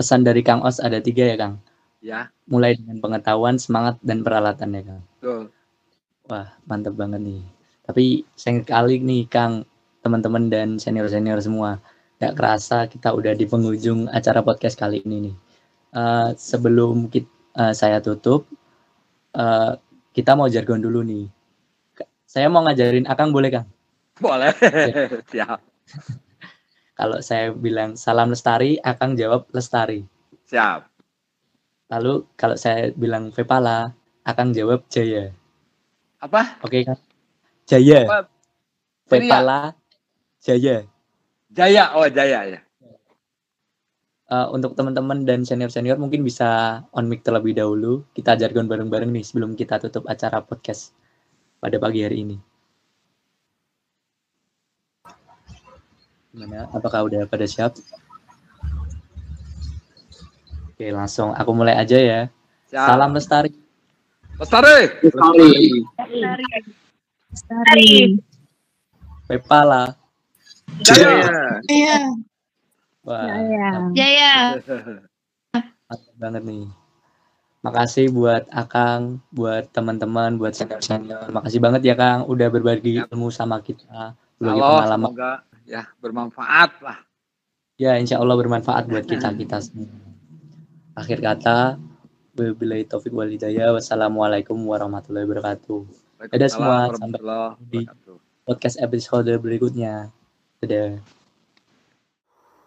pesan dari Kang Os ada tiga ya Kang. Ya. Mulai dengan pengetahuan, semangat dan peralatan ya Kang. Betul. Wah mantap banget nih. Tapi sayang kali nih Kang teman-teman dan senior-senior semua Gak kerasa kita udah di penghujung acara podcast kali ini nih. Uh, sebelum kita, uh, saya tutup, uh, kita mau jargon dulu nih. Saya mau ngajarin Akang boleh Kang? Boleh, [laughs] siap. Kalau saya bilang salam lestari, Akang jawab lestari. Siap. Lalu kalau saya bilang Vepala, Akang jawab Jaya. Apa? Oke kan? Jaya. Apa? Vepala Jaya. Jaya, oh Jaya ya. Uh, untuk teman-teman dan senior-senior mungkin bisa on mic terlebih dahulu. Kita jargon bareng-bareng nih sebelum kita tutup acara podcast pada pagi hari ini. Gimana? Apakah udah pada siap? Oke, langsung aku mulai aja ya. Siap. Salam lestari. Lestari. Lestari. Lestari. Lestari. Pepala. Jaya. Jaya. Wah. Jaya. Jaya. Mantap banget nih. Makasih buat Akang, buat teman-teman, buat senior-senior. Makasih banget ya Kang udah berbagi ya. ilmu sama kita. Berbagi Halo, pengalaman. Semoga ya bermanfaat lah. Ya, insya Allah bermanfaat buat [laughs] kita kita semua. Akhir kata, wabillahi taufik walhidayah. Wassalamualaikum warahmatullahi wabarakatuh. Dadah semua sampai di podcast episode berikutnya. Dadah.